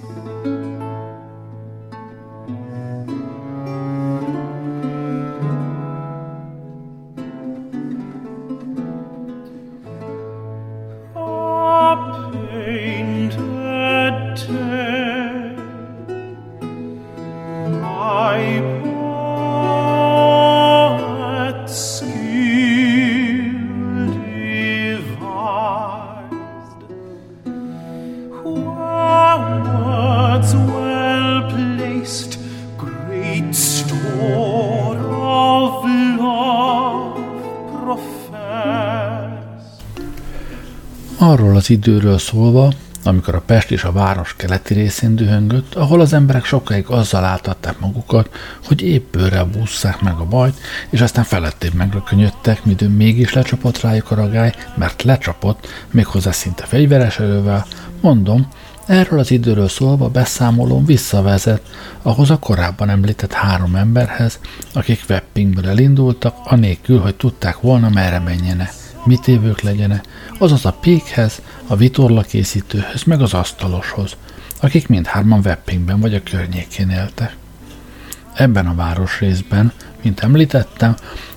Arról az időről szólva, amikor a Pest és a város keleti részén dühöngött, ahol az emberek sokáig azzal áltatták magukat, hogy épp bőrrel bússzák meg a bajt, és aztán felettébb megrökönyödtek, midőn mégis lecsapott rájuk a ragály, mert lecsapott, méghozzá szinte fegyveres erővel, mondom, Erről az időről szólva beszámolom visszavezet ahhoz a korábban említett három emberhez, akik webpingből elindultak, anélkül, hogy tudták volna merre menjene mit évők legyene, azaz a pékhez, a vitorla készítőhöz, meg az asztaloshoz, akik mindhárman Weppingben vagy a környékén éltek. Ebben a városrészben, mint említettem,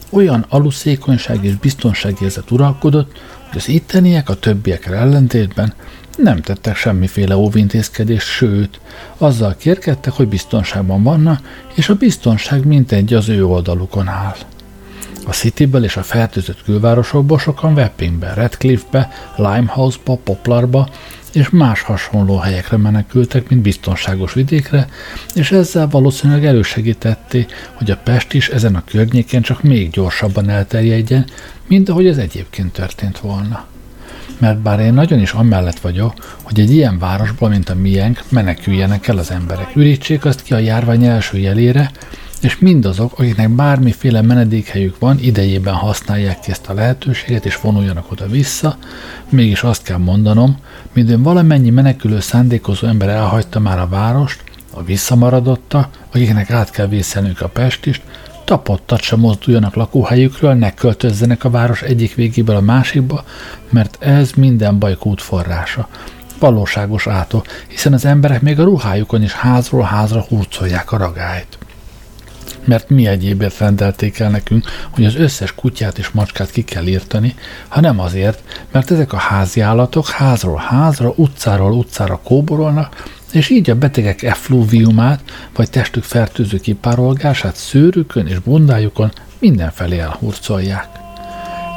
olyan aluszékonyság és biztonságérzet uralkodott, hogy az itteniek a többiekkel ellentétben nem tettek semmiféle óvintézkedést, sőt, azzal kérkedtek, hogy biztonságban vannak, és a biztonság mintegy az ő oldalukon áll. A Cityből és a fertőzött külvárosokból sokan Weppingbe, Redcliffe-be, Limehouse-ba, Poplarba és más hasonló helyekre menekültek, mint biztonságos vidékre, és ezzel valószínűleg elősegítették, hogy a Pest is ezen a környéken csak még gyorsabban elterjedjen, mint ahogy ez egyébként történt volna. Mert bár én nagyon is amellett vagyok, hogy egy ilyen városból, mint a miénk, meneküljenek el az emberek, ürítsék azt ki a járvány első jelére, és mindazok, akiknek bármiféle menedékhelyük van, idejében használják ki ezt a lehetőséget, és vonuljanak oda-vissza, mégis azt kell mondanom, midőn valamennyi menekülő szándékozó ember elhagyta már a várost, a visszamaradotta, akiknek át kell vészelnünk a Pestist, tapottat sem mozduljanak lakóhelyükről, ne költözzenek a város egyik végéből a másikba, mert ez minden baj forrása. Valóságos átok, hiszen az emberek még a ruhájukon is házról házra hurcolják a ragályt mert mi egyébért rendelték el nekünk, hogy az összes kutyát és macskát ki kell írtani, hanem azért, mert ezek a házi állatok házról házra, utcáról utcára kóborolnak, és így a betegek effluviumát, vagy testük fertőző kipárolgását szőrükön és bundájukon mindenfelé elhurcolják.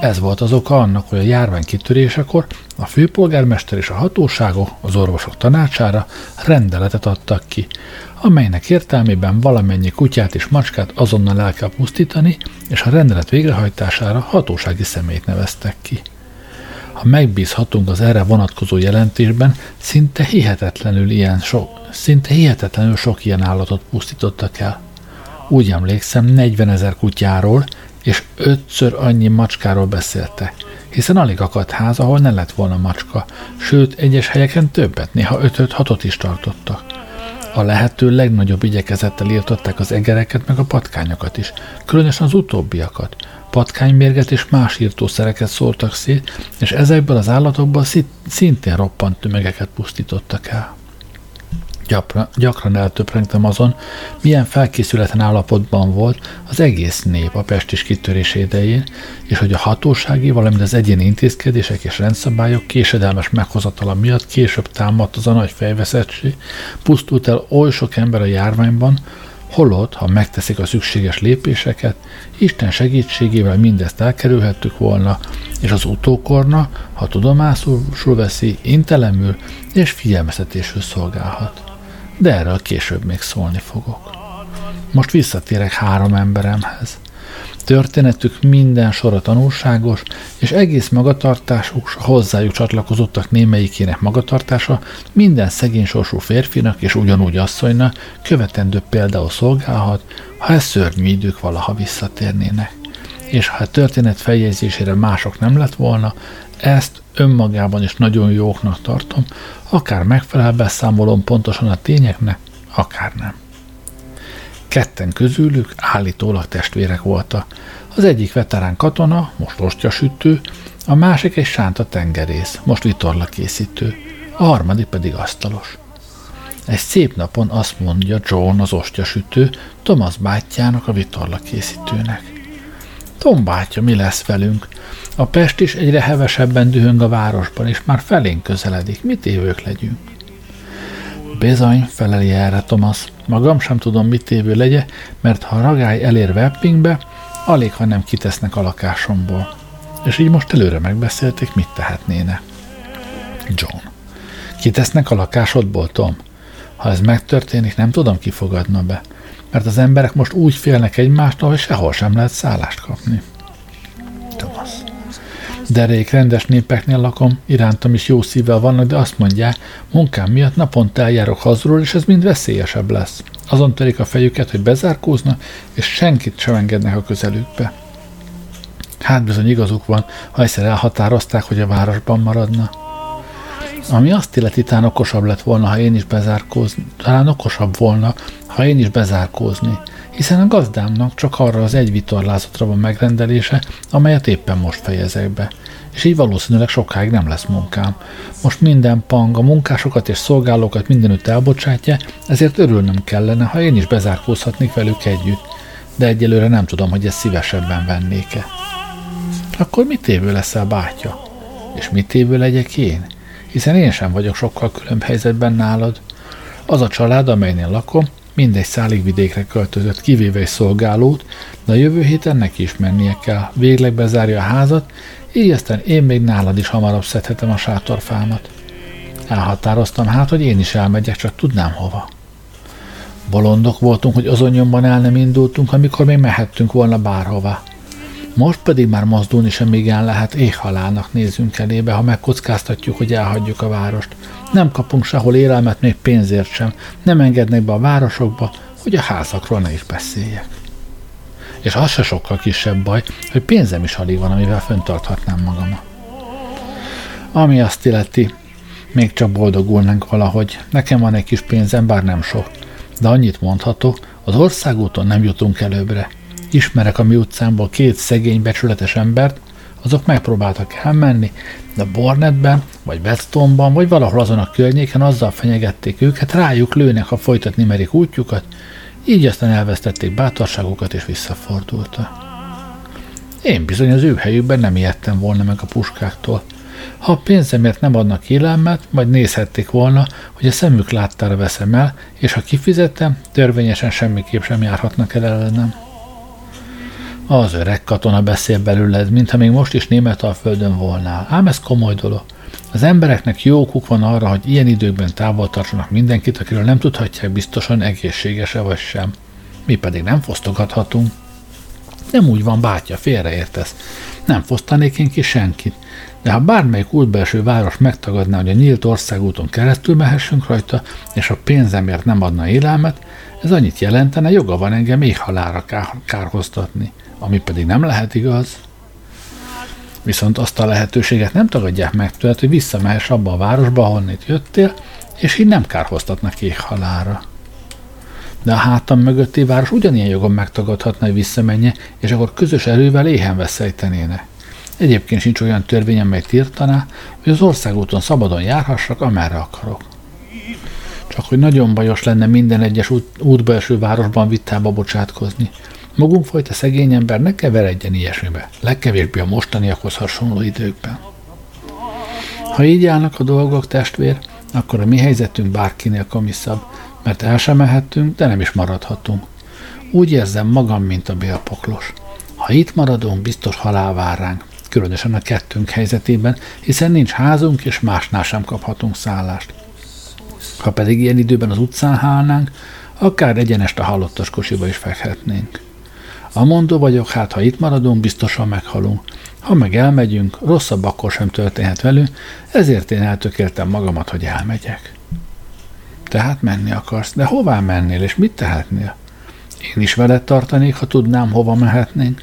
Ez volt az oka annak, hogy a járvány kitörésekor a főpolgármester és a hatóságok az orvosok tanácsára rendeletet adtak ki, amelynek értelmében valamennyi kutyát és macskát azonnal el kell pusztítani, és a rendelet végrehajtására hatósági személyt neveztek ki. Ha megbízhatunk az erre vonatkozó jelentésben, szinte hihetetlenül, ilyen sok, szinte hihetetlenül sok ilyen állatot pusztítottak el. Úgy emlékszem, 40 ezer kutyáról és ötször annyi macskáról beszéltek, hiszen alig akadt ház, ahol ne lett volna macska, sőt, egyes helyeken többet, néha ötöt, hatot is tartottak. A lehető legnagyobb igyekezettel írtották az egereket meg a patkányokat is, különösen az utóbbiakat. Patkánymérget és más írtószereket szórtak szét, és ezekből az állatokból szintén roppant tömegeket pusztítottak el. Gyakran, gyakran eltöprengtem azon, milyen felkészületlen állapotban volt az egész nép a pestis kitörés idején, és hogy a hatósági, valamint az egyéni intézkedések és rendszabályok késedelmes meghozatala miatt később támadt az a nagy fejveszettség, pusztult el oly sok ember a járványban, holott, ha megteszik a szükséges lépéseket, Isten segítségével mindezt elkerülhettük volna, és az utókorna, ha tudomásul veszi, intelemül és figyelmeztetésül szolgálhat de erről később még szólni fogok. Most visszatérek három emberemhez. Történetük minden sora tanulságos, és egész magatartásuk, hozzájuk csatlakozottak némelyikének magatartása minden szegény sorsú férfinak és ugyanúgy asszonynak követendő például szolgálhat, ha ez szörnyű idők valaha visszatérnének. És ha a történet feljegyzésére mások nem lett volna, ezt önmagában is nagyon jóknak tartom, akár megfelel beszámolom pontosan a tényeknek, akár nem. Ketten közülük állítólag testvérek voltak. Az egyik veterán katona, most ostjasütő, a másik egy sánta tengerész, most vitorla készítő, a harmadik pedig asztalos. Egy szép napon azt mondja John az ostyasütő Thomas bátyjának a vitorla készítőnek. Tom bátya, mi lesz velünk? A Pest is egyre hevesebben dühöng a városban, és már felénk közeledik. Mit évők legyünk? Bizony, feleli erre Thomas. Magam sem tudom, mit évő legye, mert ha a ragály elér Weppingbe, alig, ha nem kitesznek a lakásomból. És így most előre megbeszélték, mit tehetnéne. John. Kitesznek a lakásodból, Tom? Ha ez megtörténik, nem tudom, ki fogadna be. Mert az emberek most úgy félnek egymástól, hogy sehol sem lehet szállást kapni. Thomas. Derék rendes népeknél lakom, irántam is jó szívvel vannak, de azt mondják, munkám miatt naponta eljárok hazról, és ez mind veszélyesebb lesz. Azon törik a fejüket, hogy bezárkóznak, és senkit sem engednek a közelükbe. Hát bizony igazuk van, ha egyszer elhatározták, hogy a városban maradna. Ami azt illeti, talán okosabb lett volna, ha én is bezárkózni. Talán okosabb volna, ha én is bezárkózni. Hiszen a gazdámnak csak arra az egy vitorlázatra van megrendelése, amelyet éppen most fejezek be. És így valószínűleg sokáig nem lesz munkám. Most minden pang a munkásokat és szolgálókat mindenütt elbocsátja, ezért örülnöm kellene, ha én is bezárkózhatnék velük együtt. De egyelőre nem tudom, hogy ezt szívesebben vennék-e. Akkor mit évő leszel, bátya? És mit évő legyek én? Hiszen én sem vagyok sokkal különb helyzetben nálad. Az a család, amelynél lakom, mindegy szálig vidékre költözött, kivéve egy szolgálót, de a jövő héten neki is mennie kell. Végleg bezárja a házat, így aztán én még nálad is hamarabb szedhetem a sátorfámat. Elhatároztam hát, hogy én is elmegyek, csak tudnám hova. Bolondok voltunk, hogy azon nyomban el nem indultunk, amikor még mehettünk volna bárhova. Most pedig már mozdulni sem igen lehet, éhhalálnak nézünk elébe, ha megkockáztatjuk, hogy elhagyjuk a várost. Nem kapunk sehol élelmet, még pénzért sem. Nem engednek be a városokba, hogy a házakról ne is beszéljek. És az se sokkal kisebb baj, hogy pénzem is alig van, amivel föntarthatnám magamat. Ami azt illeti, még csak boldogulnánk valahogy. Nekem van egy kis pénzem, bár nem sok. De annyit mondhatok, az országúton nem jutunk előbbre ismerek a mi utcámból két szegény, becsületes embert, azok megpróbáltak elmenni, de Bornetben, vagy Westonban, vagy valahol azon a környéken azzal fenyegették őket, rájuk lőnek, ha folytatni merik útjukat, így aztán elvesztették bátorságukat és visszafordultak. Én bizony az ő helyükben nem ijedtem volna meg a puskáktól. Ha a pénzemért nem adnak élelmet, majd nézhették volna, hogy a szemük láttára veszem el, és ha kifizetem, törvényesen semmiképp sem járhatnak el ellenem. Az öreg katona beszél belőled, mintha még most is földön volnál. Ám ez komoly dolog. Az embereknek jó okuk van arra, hogy ilyen időkben távol tartsanak mindenkit, akiről nem tudhatják biztosan egészséges-e vagy sem. Mi pedig nem fosztogathatunk. Nem úgy van, bátya, félreértesz. Nem fosztanék én ki senkit. De ha bármelyik útbelső város megtagadná, hogy a nyílt országúton keresztül mehessünk rajta, és a pénzemért nem adna élelmet, ez annyit jelentene, joga van engem halára kárhoztatni ami pedig nem lehet igaz, viszont azt a lehetőséget nem tagadják meg tőled, hogy visszamehess abba a városba, ahonnét jöttél, és így nem kárhoztatnak halára. De a hátam mögötti város ugyanilyen jogon megtagadhatna, hogy visszamenje, és akkor közös erővel éhen veszejtenéne. Egyébként sincs olyan törvény, amely tiltaná, hogy az országúton szabadon járhassak, amerre akarok. Csak hogy nagyon bajos lenne minden egyes út, útbelső városban vitába bocsátkozni. Magunk fajta szegény ember ne keveredjen ilyesmibe, legkevésbé a mostaniakhoz hasonló időkben. Ha így állnak a dolgok, testvér, akkor a mi helyzetünk bárkinél komiszabb, mert el sem mehettünk, de nem is maradhatunk. Úgy érzem magam, mint a bélpoklos. Ha itt maradunk, biztos halál vár ránk, különösen a kettőnk helyzetében, hiszen nincs házunk, és másnál sem kaphatunk szállást. Ha pedig ilyen időben az utcán hálnánk, akár egyenest a halottas kocsiba is fekhetnénk. A mondó vagyok, hát ha itt maradunk, biztosan meghalunk. Ha meg elmegyünk, rosszabb akkor sem történhet velünk, ezért én eltökéltem magamat, hogy elmegyek. Tehát menni akarsz, de hová mennél, és mit tehetnél? Én is veled tartanék, ha tudnám, hova mehetnénk.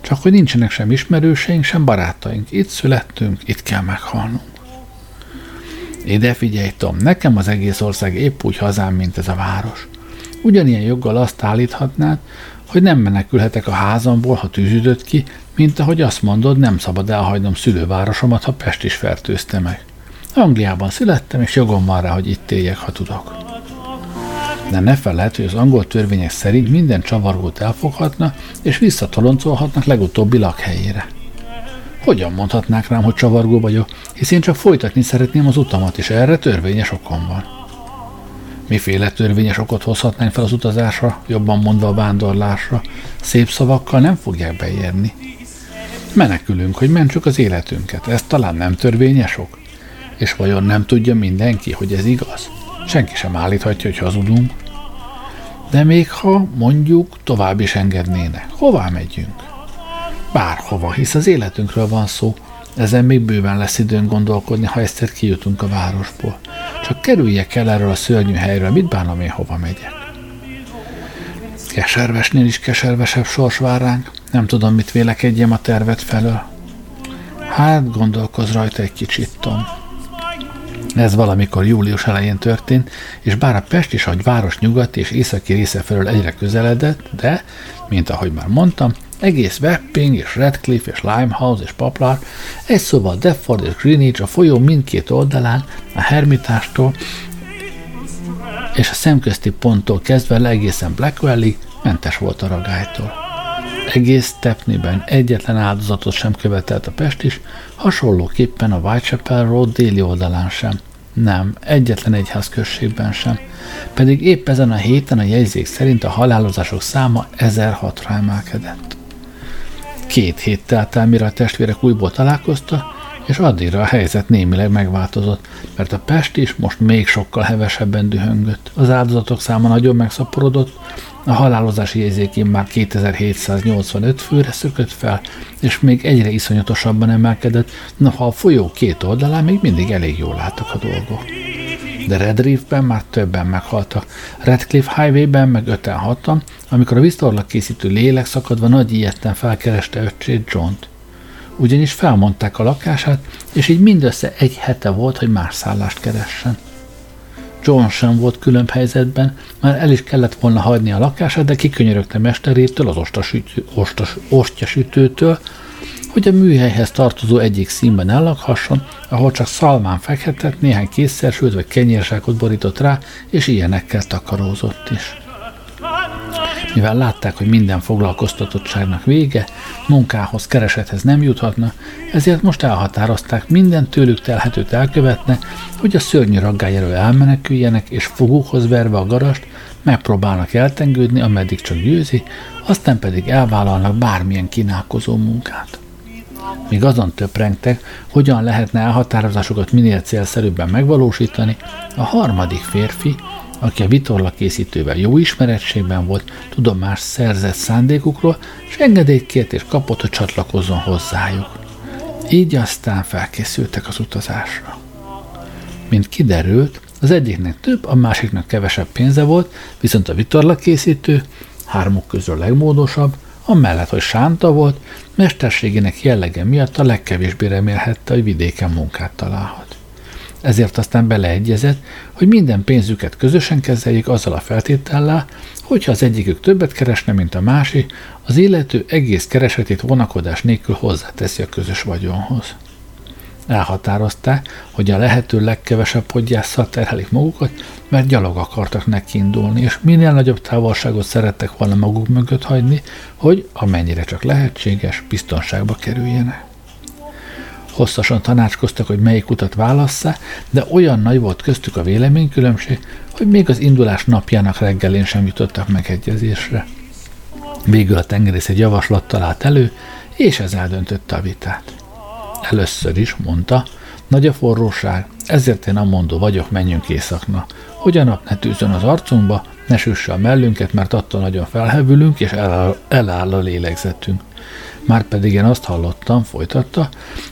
Csak hogy nincsenek sem ismerőseink, sem barátaink. Itt születtünk, itt kell meghalnunk. Ide figyelj, Tom, nekem az egész ország épp úgy hazám, mint ez a város. Ugyanilyen joggal azt állíthatnád, hogy nem menekülhetek a házamból, ha tűzüdött ki, mint ahogy azt mondod, nem szabad elhagynom szülővárosomat, ha Pest is fertőzte meg. Angliában születtem, és jogom van rá, hogy itt éljek, ha tudok. De ne feled, hogy az angol törvények szerint minden csavargót elfoghatna, és visszatoloncolhatnak legutóbbi lakhelyére. Hogyan mondhatnák rám, hogy csavargó vagyok, hisz én csak folytatni szeretném az utamat, és erre törvényes okom van. Miféle törvényes okot hozhatnánk fel az utazásra, jobban mondva a vándorlásra? Szép szavakkal nem fogják beérni. Menekülünk, hogy mentsük az életünket. Ez talán nem törvényes ok? És vajon nem tudja mindenki, hogy ez igaz? Senki sem állíthatja, hogy hazudunk. De még ha mondjuk tovább is engednének, hová megyünk? Bárhova, hisz az életünkről van szó. Ezen még bőven lesz időn gondolkodni, ha egyszer kijutunk a városból. Csak kerüljek el erről a szörnyű helyről, mit bánom én, hova megyek. Keservesnél is keservesebb sors vár ránk. Nem tudom, mit vélekedjem a tervet felől. Hát, gondolkoz rajta egy kicsit, Tom. Ez valamikor július elején történt, és bár a Pest is a város nyugati és északi része felől egyre közeledett, de, mint ahogy már mondtam, egész Wapping és Redcliffe és Limehouse és Poplar, egy szóval Deptford és Greenwich a folyó mindkét oldalán, a Hermitástól és a szemközti ponttól kezdve le egészen Blackwellig mentes volt a ragálytól. Egész Stepneyben egyetlen áldozatot sem követelt a Pest is, hasonlóképpen a Whitechapel Road déli oldalán sem. Nem, egyetlen egyházközségben sem. Pedig épp ezen a héten a jegyzék szerint a halálozások száma 1006-ra emelkedett. Két hét telt el, mire a testvérek újból találkozta, és addigra a helyzet némileg megváltozott, mert a Pest is most még sokkal hevesebben dühöngött. Az áldozatok száma nagyon megszaporodott, a halálozási jegyzékén már 2785 főre szökött fel, és még egyre iszonyatosabban emelkedett, na ha a folyó két oldalán még mindig elég jól álltak a dolgok. De Redriff-ben már többen meghaltak. Redcliffe Highway-ben meg 5 amikor a visztorlak készítő lélek szakadva nagy ilyetten felkereste öccsét John-t. Ugyanis felmondták a lakását, és így mindössze egy hete volt, hogy más szállást keressen. John sem volt különb helyzetben, már el is kellett volna hagyni a lakását, de kikönyörögte mesterétől, az ostyassütőtől, hogy a műhelyhez tartozó egyik színben ellakhasson, ahol csak szalmán fekhetett, néhány készszersült vagy kenyérsákot borított rá, és ilyenekkel takarózott is. Mivel látták, hogy minden foglalkoztatottságnak vége, munkához, keresethez nem juthatna, ezért most elhatározták, minden tőlük telhetőt elkövetne, hogy a szörnyű raggályáról elmeneküljenek, és fogukhoz verve a garast, megpróbálnak eltengődni, ameddig csak győzi, aztán pedig elvállalnak bármilyen kínálkozó munkát. Míg azon töprengtek, hogyan lehetne elhatározásokat minél célszerűbben megvalósítani, a harmadik férfi, aki a vitorla készítővel jó ismerettségben volt, tudomást szerzett szándékukról, és engedélyt kért és kapott, hogy csatlakozzon hozzájuk. Így aztán felkészültek az utazásra. Mint kiderült, az egyiknek több, a másiknak kevesebb pénze volt, viszont a vitorla készítő, hármuk közül legmódosabb, amellett, hogy sánta volt, mesterségének jellege miatt a legkevésbé remélhette, hogy vidéken munkát találhat. Ezért aztán beleegyezett, hogy minden pénzüket közösen kezeljék azzal a feltétellel, hogyha az egyikük többet keresne, mint a másik, az illető egész keresetét vonakodás nélkül hozzáteszi a közös vagyonhoz. Elhatározták, hogy a lehető legkevesebb podgyásszal terhelik magukat, mert gyalog akartak nekiindulni, és minél nagyobb távolságot szerettek volna maguk mögött hagyni, hogy amennyire csak lehetséges, biztonságba kerüljenek. Hosszasan tanácskoztak, hogy melyik utat válassza, de olyan nagy volt köztük a véleménykülönbség, hogy még az indulás napjának reggelén sem jutottak megegyezésre. Végül a tengerész egy javaslat állt elő, és ez eldöntötte a vitát. Először is, mondta, nagy a forróság, ezért én a mondó vagyok, menjünk északna. Hogy a nap ne tűzön az arcunkba, ne süsse a mellünket, mert attól nagyon felhevülünk, és eláll, eláll a lélegzetünk. Márpedig én azt hallottam, folytatta,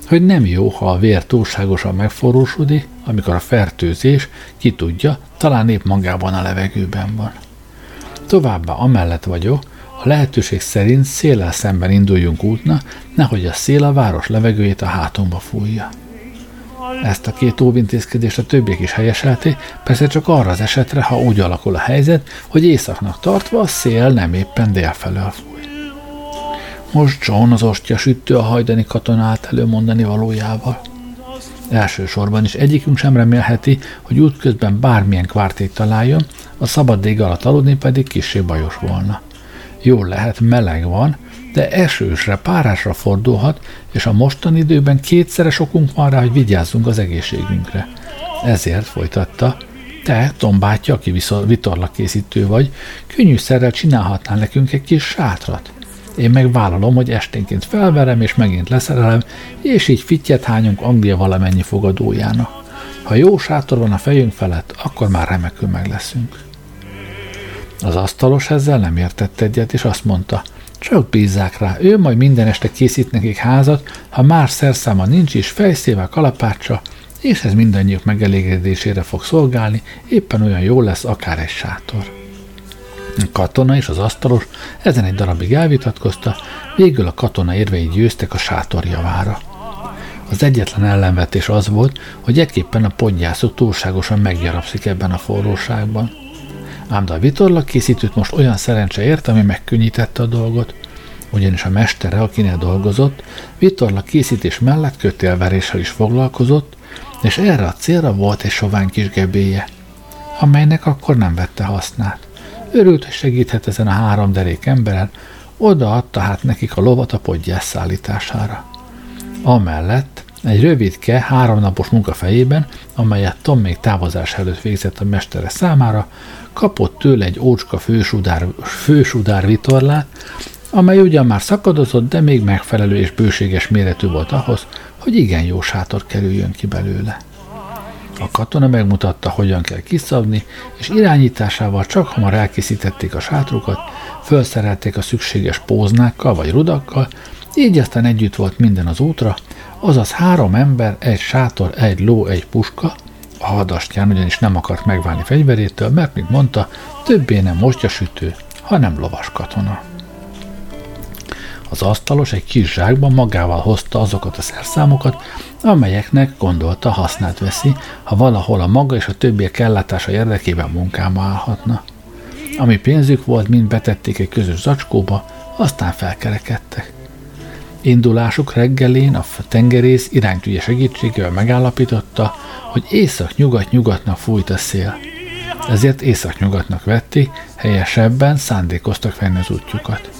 hogy nem jó, ha a vér túlságosan megforrósodik, amikor a fertőzés, ki tudja, talán épp magában a levegőben van. Továbbá amellett vagyok, lehetőség szerint széllel szemben induljunk útna, nehogy a szél a város levegőjét a hátunkba fújja. Ezt a két óvintézkedést a többiek is helyeselték, persze csak arra az esetre, ha úgy alakul a helyzet, hogy északnak tartva a szél nem éppen délfelől fúj. Most John az ostya sütő a hajdani katona állt előmondani valójával. Elsősorban is egyikünk sem remélheti, hogy útközben bármilyen kvártét találjon, a szabad ég alatt aludni pedig kissé bajos volna. Jól lehet, meleg van, de esősre, párásra fordulhat, és a mostani időben kétszeres okunk van rá, hogy vigyázzunk az egészségünkre. Ezért folytatta, te, Tom bátya, aki vitorlakészítő vagy, könnyűszerrel csinálhatnál nekünk egy kis sátrat. Én meg vállalom, hogy esténként felverem és megint leszerelem, és így fittyet hányunk Anglia valamennyi fogadójának. Ha jó sátor van a fejünk felett, akkor már remekül meg leszünk. Az asztalos ezzel nem értett egyet, és azt mondta, csak bízzák rá, ő majd minden este készít nekik házat, ha más szerszáma nincs is, fejszével, kalapácsa, és ez mindannyiuk megelégedésére fog szolgálni, éppen olyan jó lesz akár egy sátor. A katona és az asztalos ezen egy darabig elvitatkozta, végül a katona érvei győztek a sátor javára. Az egyetlen ellenvetés az volt, hogy ekképpen a podgyászok túlságosan meggyarapszik ebben a forróságban. Ám de a vitorlak készítőt most olyan szerencse ért, ami megkönnyítette a dolgot, ugyanis a mestere, akinek dolgozott, vitorlak készítés mellett kötélveréssel is foglalkozott, és erre a célra volt egy sovány kis gebéje, amelynek akkor nem vette hasznát. Örült, hogy segíthet ezen a három derék emberen, odaadta hát nekik a lovat a podgyász szállítására. Amellett egy rövidke, háromnapos munka fejében, amelyet Tom még távozás előtt végzett a mestere számára, kapott tőle egy ócska fősudár, fősudár vitorlát, amely ugyan már szakadozott, de még megfelelő és bőséges méretű volt ahhoz, hogy igen jó sátor kerüljön ki belőle. A katona megmutatta, hogyan kell kiszabni, és irányításával csak hamar elkészítették a sátrukat, felszerelték a szükséges póznákkal vagy rudakkal, így aztán együtt volt minden az útra, azaz három ember, egy sátor, egy ló, egy puska, a hadastyán ugyanis nem akart megválni fegyverétől, mert, mint mondta, többé nem sütő, hanem lovas katona. Az asztalos egy kis zsákban magával hozta azokat a szerszámokat, amelyeknek gondolta hasznát veszi, ha valahol a maga és a többiek ellátása érdekében munkába állhatna. Ami pénzük volt, mind betették egy közös zacskóba, aztán felkerekedtek. Indulásuk reggelén a tengerész iránytűje segítségével megállapította, hogy észak-nyugat-nyugatnak fújt a szél. Ezért észak-nyugatnak vették, helyesebben szándékoztak venni az útjukat.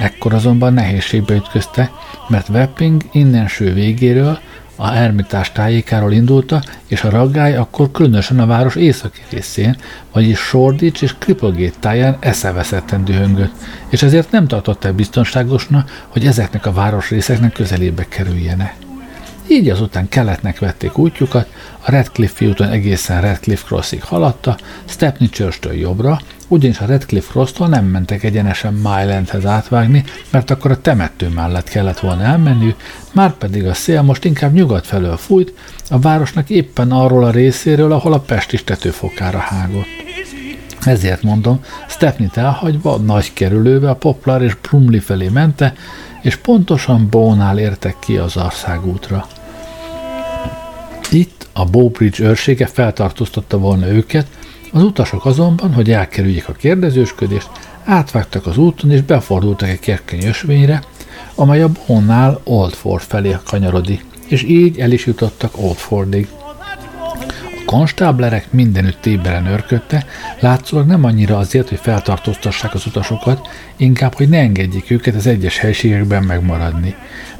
Ekkor azonban nehézségbe ütközte, mert Wepping innenső végéről, a Ermitás tájékáról indulta, és a raggály akkor különösen a város északi részén, vagyis Shoreditch és Cripplegate táján eszeveszetten dühöngött, és ezért nem tartották biztonságosnak, hogy ezeknek a városrészeknek közelébe kerüljenek. Így azután keletnek vették útjukat, a Redcliffe úton egészen Redcliffe Crossig haladta, Stepney Church-től jobbra, ugyanis a Redcliffe Crosstól nem mentek egyenesen Mylandhez átvágni, mert akkor a temető mellett kellett volna elmenni, már pedig a szél most inkább nyugat felől fújt, a városnak éppen arról a részéről, ahol a Pest is tetőfokára hágott. Ezért mondom, Stepney-t elhagyva nagy kerülőbe a Poplar és Brumley felé mente, és pontosan Bónál értek ki az országútra. Itt a Bowbridge őrsége feltartóztatta volna őket, az utasok azonban, hogy elkerüljék a kérdezősködést, átvágtak az úton és befordultak egy kerkeny ösvényre, amely a Bonnál Oldford felé kanyarodik, és így el is jutottak Oldfordig. A konstáblerek mindenütt téberen örködte, látszólag nem annyira azért, hogy feltartóztassák az utasokat, inkább, hogy ne engedjék őket az egyes helységekben megmaradni.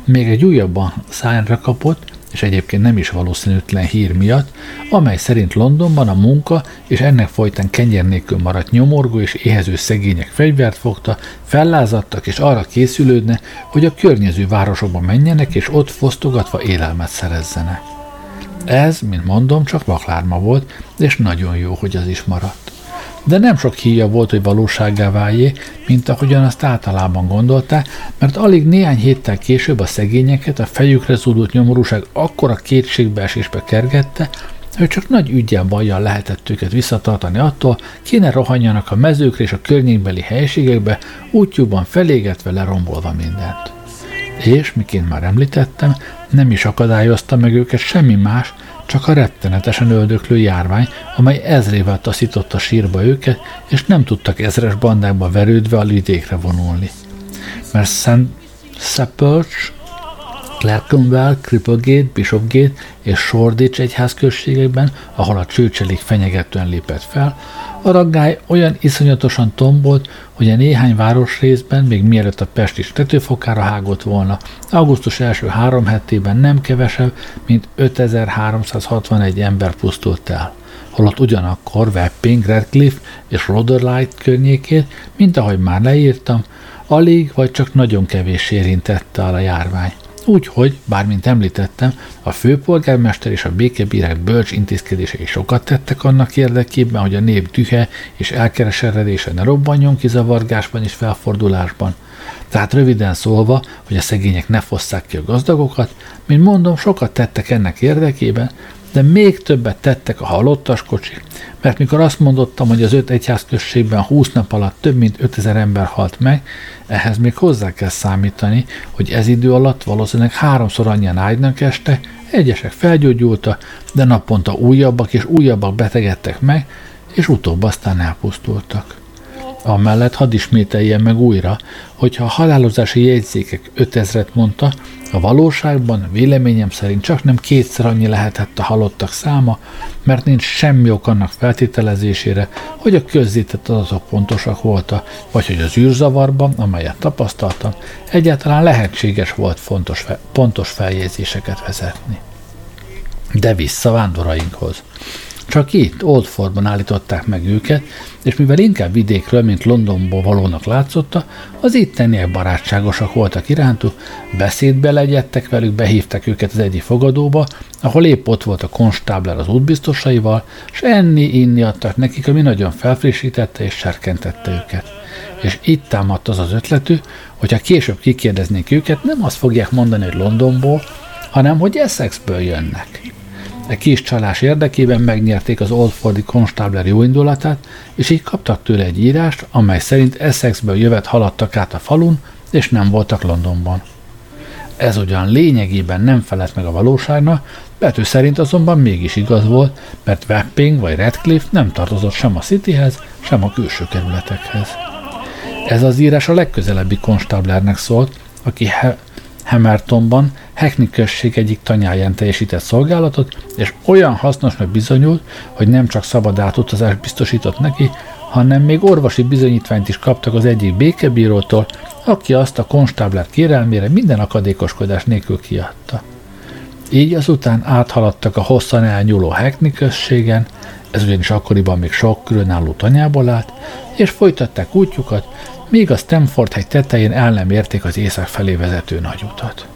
Még egy újabban szányra kapott, és egyébként nem is valószínűtlen hír miatt, amely szerint Londonban a munka és ennek folytán kenyer nélkül maradt nyomorgó és éhező szegények fegyvert fogta, fellázadtak és arra készülődne, hogy a környező városokba menjenek és ott fosztogatva élelmet szerezzenek. Ez, mint mondom, csak vaklárma volt, és nagyon jó, hogy az is maradt de nem sok híja volt, hogy valósággá váljé, mint ahogyan azt általában gondolták, mert alig néhány héttel később a szegényeket a fejükre zúdult nyomorúság akkora kétségbeesésbe kergette, hogy csak nagy ügyel bajjal lehetett őket visszatartani attól, kéne rohanjanak a mezőkre és a környékbeli helységekbe, útjukban felégetve lerombolva mindent. És, miként már említettem, nem is akadályozta meg őket semmi más, csak a rettenetesen öldöklő járvány, amely ezrével taszította sírba őket, és nem tudtak ezres bandákba verődve a lidékre vonulni. Mert Szent Sepulch Clerkenwell, Cripplegate, Bishopgate és Shoreditch egyházközségekben, ahol a csőcselék fenyegetően lépett fel, a raggály olyan iszonyatosan tombolt, hogy a néhány városrészben, még mielőtt a Pest is tetőfokára hágott volna, augusztus első három hetében nem kevesebb, mint 5361 ember pusztult el holott ugyanakkor Wapping, Redcliffe és Rotherlight környékét, mint ahogy már leírtam, alig vagy csak nagyon kevés érintette a járvány. Úgyhogy, bármint említettem, a főpolgármester és a békebírák bölcs intézkedései sokat tettek annak érdekében, hogy a nép dühe és elkereseredése ne robbanjon ki zavargásban és felfordulásban. Tehát röviden szólva, hogy a szegények ne fosszák ki a gazdagokat, mint mondom, sokat tettek ennek érdekében, de még többet tettek a halottas kocsik, mert mikor azt mondottam, hogy az öt egyházközségben 20 nap alatt több mint 5000 ember halt meg, ehhez még hozzá kell számítani, hogy ez idő alatt valószínűleg háromszor annyian ágynak este, egyesek felgyógyultak, de naponta újabbak és újabbak betegedtek meg, és utóbb aztán elpusztultak. Amellett hadd ismételjem meg újra, hogyha a halálozási jegyzékek 5000-et mondta, a valóságban véleményem szerint csak nem kétszer annyi lehetett a halottak száma, mert nincs semmi ok annak feltételezésére, hogy a közzétett adatok pontosak voltak, vagy hogy az űrzavarban, amelyet tapasztaltam, egyáltalán lehetséges volt fontos, pontos feljegyzéseket vezetni. De vissza vándorainkhoz. Csak itt, Oldfordban állították meg őket, és mivel inkább vidékről, mint Londonból valónak látszotta, az itteniek barátságosak voltak irántuk, beszédbe legyettek velük, behívták őket az egyik fogadóba, ahol épp ott volt a konstábler az útbiztosaival, és enni-inni adtak nekik, ami nagyon felfrissítette és serkentette őket. És itt támadt az az ötletű, hogyha később kikérdeznék őket, nem azt fogják mondani, hogy Londonból, hanem hogy Essexből jönnek. E kis csalás érdekében megnyerték az Oldfordi konstábler jóindulatát, és így kaptak tőle egy írást, amely szerint Essexből jövet haladtak át a falun, és nem voltak Londonban. Ez ugyan lényegében nem felett meg a valóságnak, Betű szerint azonban mégis igaz volt, mert Wapping vagy Redcliffe nem tartozott sem a Cityhez, sem a külső kerületekhez. Ez az írás a legközelebbi konstáblernek szólt, aki Hammertonban Hackney község egyik tanyáján teljesített szolgálatot, és olyan hasznosnak bizonyult, hogy nem csak szabad átutazást biztosított neki, hanem még orvosi bizonyítványt is kaptak az egyik békebírótól, aki azt a konstábler kérelmére minden akadékoskodás nélkül kiadta. Így azután áthaladtak a hosszan elnyúló Hackney községen, ez ugyanis akkoriban még sok különálló tanyából állt, és folytatták útjukat, míg a Stamford hegy tetején el nem érték az észak felé vezető nagyutat.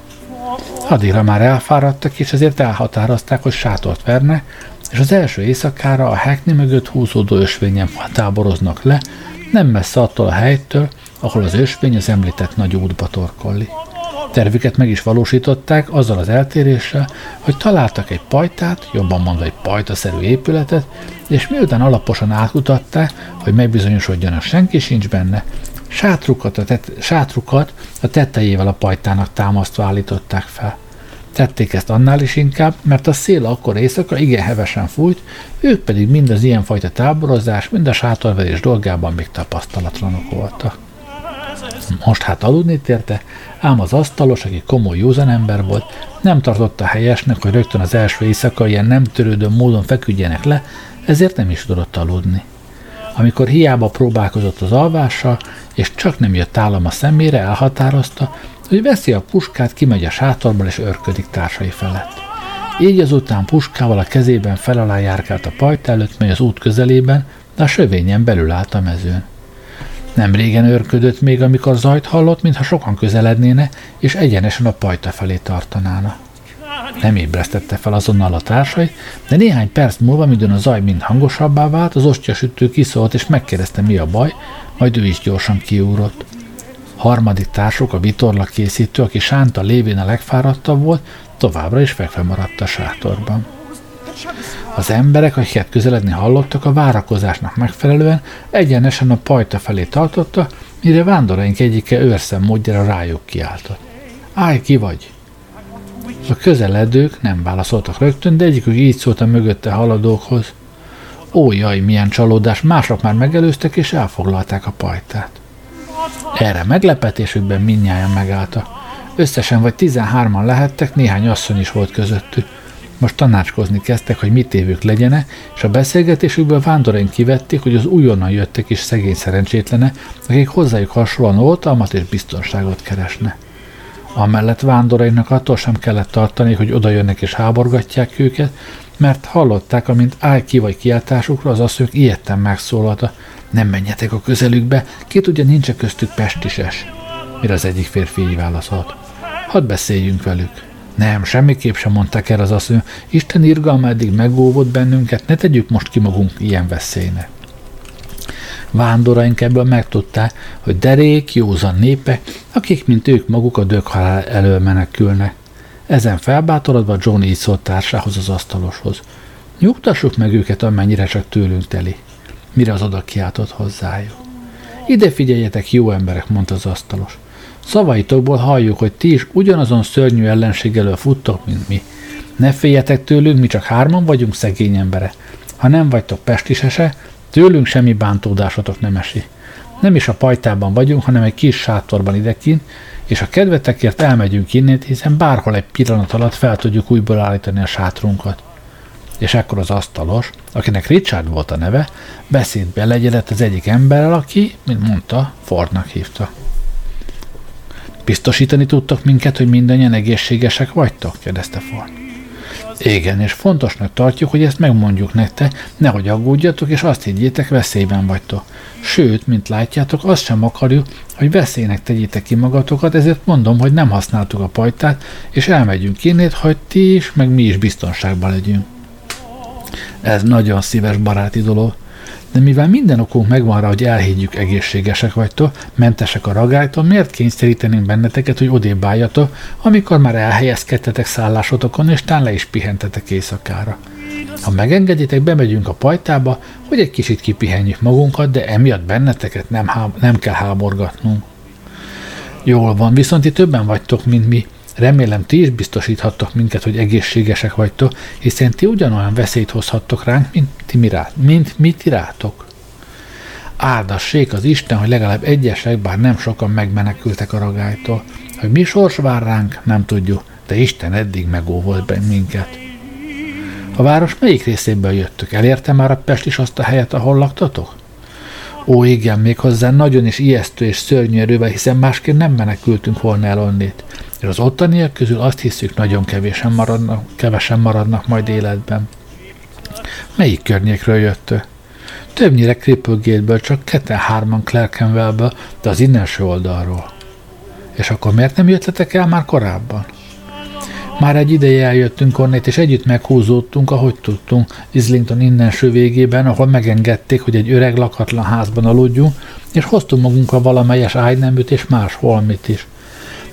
Addigra már elfáradtak, és ezért elhatározták, hogy sátort verne, és az első éjszakára a Hackney mögött húzódó ösvényen táboroznak le, nem messze attól a helytől, ahol az ösvény az említett nagy útba torkolli. Tervüket meg is valósították azzal az eltéréssel, hogy találtak egy pajtát, jobban mondva egy pajtaszerű épületet, és miután alaposan átkutatták, hogy megbizonyosodjanak senki sincs benne, Sátrukat a, tet- sátrukat a tetejével a pajtának támasztva állították fel. Tették ezt annál is inkább, mert a szél akkor éjszaka igen hevesen fújt, ők pedig mind az ilyenfajta táborozás, mind a sátorverés dolgában még tapasztalatlanok voltak. Most hát aludni térte, ám az asztalos, aki komoly józan ember volt, nem tartotta helyesnek, hogy rögtön az első éjszaka ilyen nem törődő módon feküdjenek le, ezért nem is tudott aludni. Amikor hiába próbálkozott az alvással, és csak nem jött állam a szemére, elhatározta, hogy veszi a puskát, kimegy a sátorból és örködik társai felett. Így azután puskával a kezében fel alá járkált a pajt előtt, mely az út közelében, de a sövényen belül állt a mezőn. Nem régen őrködött még, amikor zajt hallott, mintha sokan közelednéne, és egyenesen a pajta felé tartanána. Nem ébresztette fel azonnal a társai, de néhány perc múlva, midőn a zaj mind hangosabbá vált, az sütő kiszólt és megkérdezte, mi a baj, majd ő is gyorsan kiúrott. Harmadik társuk, a vitorla készítő, aki sánta lévén a legfáradtabb volt, továbbra is fekve maradt a sátorban. Az emberek, akiket közeledni hallottak, a várakozásnak megfelelően egyenesen a pajta felé tartotta, mire vándoraink egyike őrszem módjára rájuk kiáltott. Állj ki vagy! A közeledők nem válaszoltak rögtön, de egyikük így szólt a mögötte haladókhoz. Ó, jaj, milyen csalódás, mások már megelőztek és elfoglalták a pajtát. Erre meglepetésükben minnyáján megálltak. Összesen vagy 13-an lehettek, néhány asszony is volt közöttük. Most tanácskozni kezdtek, hogy mit évük legyene, és a beszélgetésükből vándoraink kivették, hogy az újonnan jöttek is szegény szerencsétlene, akik hozzájuk hasonlóan oltalmat és biztonságot keresne. Amellett vándorainak attól sem kellett tartani, hogy oda jönnek és háborgatják őket, mert hallották, amint állj ki vagy kiáltásukra, az asszonyok ilyetten megszólalta. Nem menjetek a közelükbe, két ugye nincs köztük pestises. Mire az egyik férfi így válaszolt. Hadd beszéljünk velük. Nem, semmiképp sem mondták el az asszony. Isten irgalma eddig megóvott bennünket, ne tegyük most ki magunk ilyen veszélynek. Vándoraink ebből megtudták, hogy derék, józan népek, akik, mint ők maguk a döghalál elől menekülnek. Ezen felbátorodva John így szólt társához az asztaloshoz. Nyugtassuk meg őket, amennyire csak tőlünk teli. Mire az oda kiáltott hozzájuk. Ide figyeljetek, jó emberek, mondta az asztalos. Szavaitokból halljuk, hogy ti is ugyanazon szörnyű ellenség elől futtok, mint mi. Ne féljetek tőlünk, mi csak hárman vagyunk szegény embere. Ha nem vagytok pestisese, tőlünk semmi bántódásotok nem esi. Nem is a pajtában vagyunk, hanem egy kis sátorban idekint, és a kedvetekért elmegyünk innét, hiszen bárhol egy pillanat alatt fel tudjuk újból állítani a sátrunkat. És ekkor az asztalos, akinek Richard volt a neve, beszédbe legyedett az egyik emberrel, aki, mint mondta, Fordnak hívta. Biztosítani tudtok minket, hogy mindannyian egészségesek vagytok? kérdezte Ford. Igen, és fontosnak tartjuk, hogy ezt megmondjuk nektek, nehogy aggódjatok, és azt higgyétek, veszélyben vagytok. Sőt, mint látjátok, azt sem akarjuk, hogy veszélynek tegyétek ki magatokat, ezért mondom, hogy nem használtuk a pajtát, és elmegyünk innét, hogy ti is, meg mi is biztonságban legyünk. Ez nagyon szíves baráti dolog, de mivel minden okunk megvan rá, hogy elhiggyük egészségesek vagytok, mentesek a ragálytól, miért kényszerítenénk benneteket, hogy odébb álljatok, amikor már elhelyezkedtetek szállásotokon, és tán le is pihentetek éjszakára. Ha megengeditek, bemegyünk a pajtába, hogy egy kicsit kipihenjük magunkat, de emiatt benneteket nem, há- nem kell háborgatnunk. Jól van, viszont ti többen vagytok, mint mi, Remélem ti is biztosíthattok minket, hogy egészségesek vagytok, hiszen ti ugyanolyan veszélyt hozhattok ránk, mint, ti mi rá, mint mi ti rátok. Áldassék az Isten, hogy legalább egyesek, bár nem sokan megmenekültek a ragálytól. Hogy mi sors vár ránk, nem tudjuk, de Isten eddig megóvolt minket. A város melyik részéből jöttök? Elérte már a Pest is azt a helyet, ahol laktatok? Ó, igen, méghozzá nagyon is ijesztő és szörnyű erővel, hiszen másként nem menekültünk volna el onnét. És az ottaniak közül azt hiszük, nagyon kevésen maradnak, kevesen maradnak majd életben. Melyik környékről jöttő? Többnyire Cripplegate-ből, csak ketten-hárman Clerkenwellből, de az innenső oldalról. És akkor miért nem jöttetek el már korábban? Már egy ideje eljöttünk onnét, és együtt meghúzódtunk, ahogy tudtunk, Islington innenső végében, ahol megengedték, hogy egy öreg lakatlan házban aludjunk, és hoztunk magunkkal valamelyes ágyneműt és más holmit is.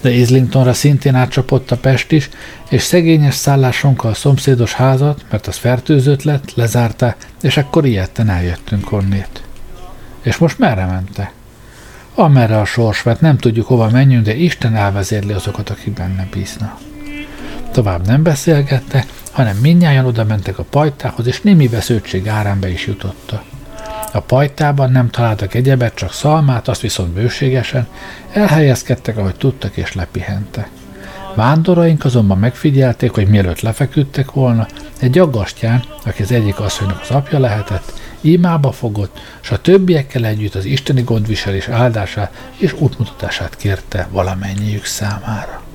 De Islingtonra szintén átcsapott a Pest is, és szegényes szállásunkkal a szomszédos házat, mert az fertőzött lett, lezárta, és akkor ilyetten eljöttünk onnét. És most merre mentek? Amerre a sors vett, nem tudjuk hova menjünk, de Isten elvezérli azokat, akik benne bíznak. Tovább nem beszélgette, hanem mindnyájan oda mentek a pajtához, és némi vesződtség árán be is jutotta. A pajtában nem találtak egyebet, csak szalmát, azt viszont bőségesen, elhelyezkedtek, ahogy tudtak, és lepihentek. Vándoraink azonban megfigyelték, hogy mielőtt lefeküdtek volna, egy aggastyán, aki az egyik asszonynak az apja lehetett, imába fogott, és a többiekkel együtt az isteni gondviselés áldását és útmutatását kérte valamennyiük számára.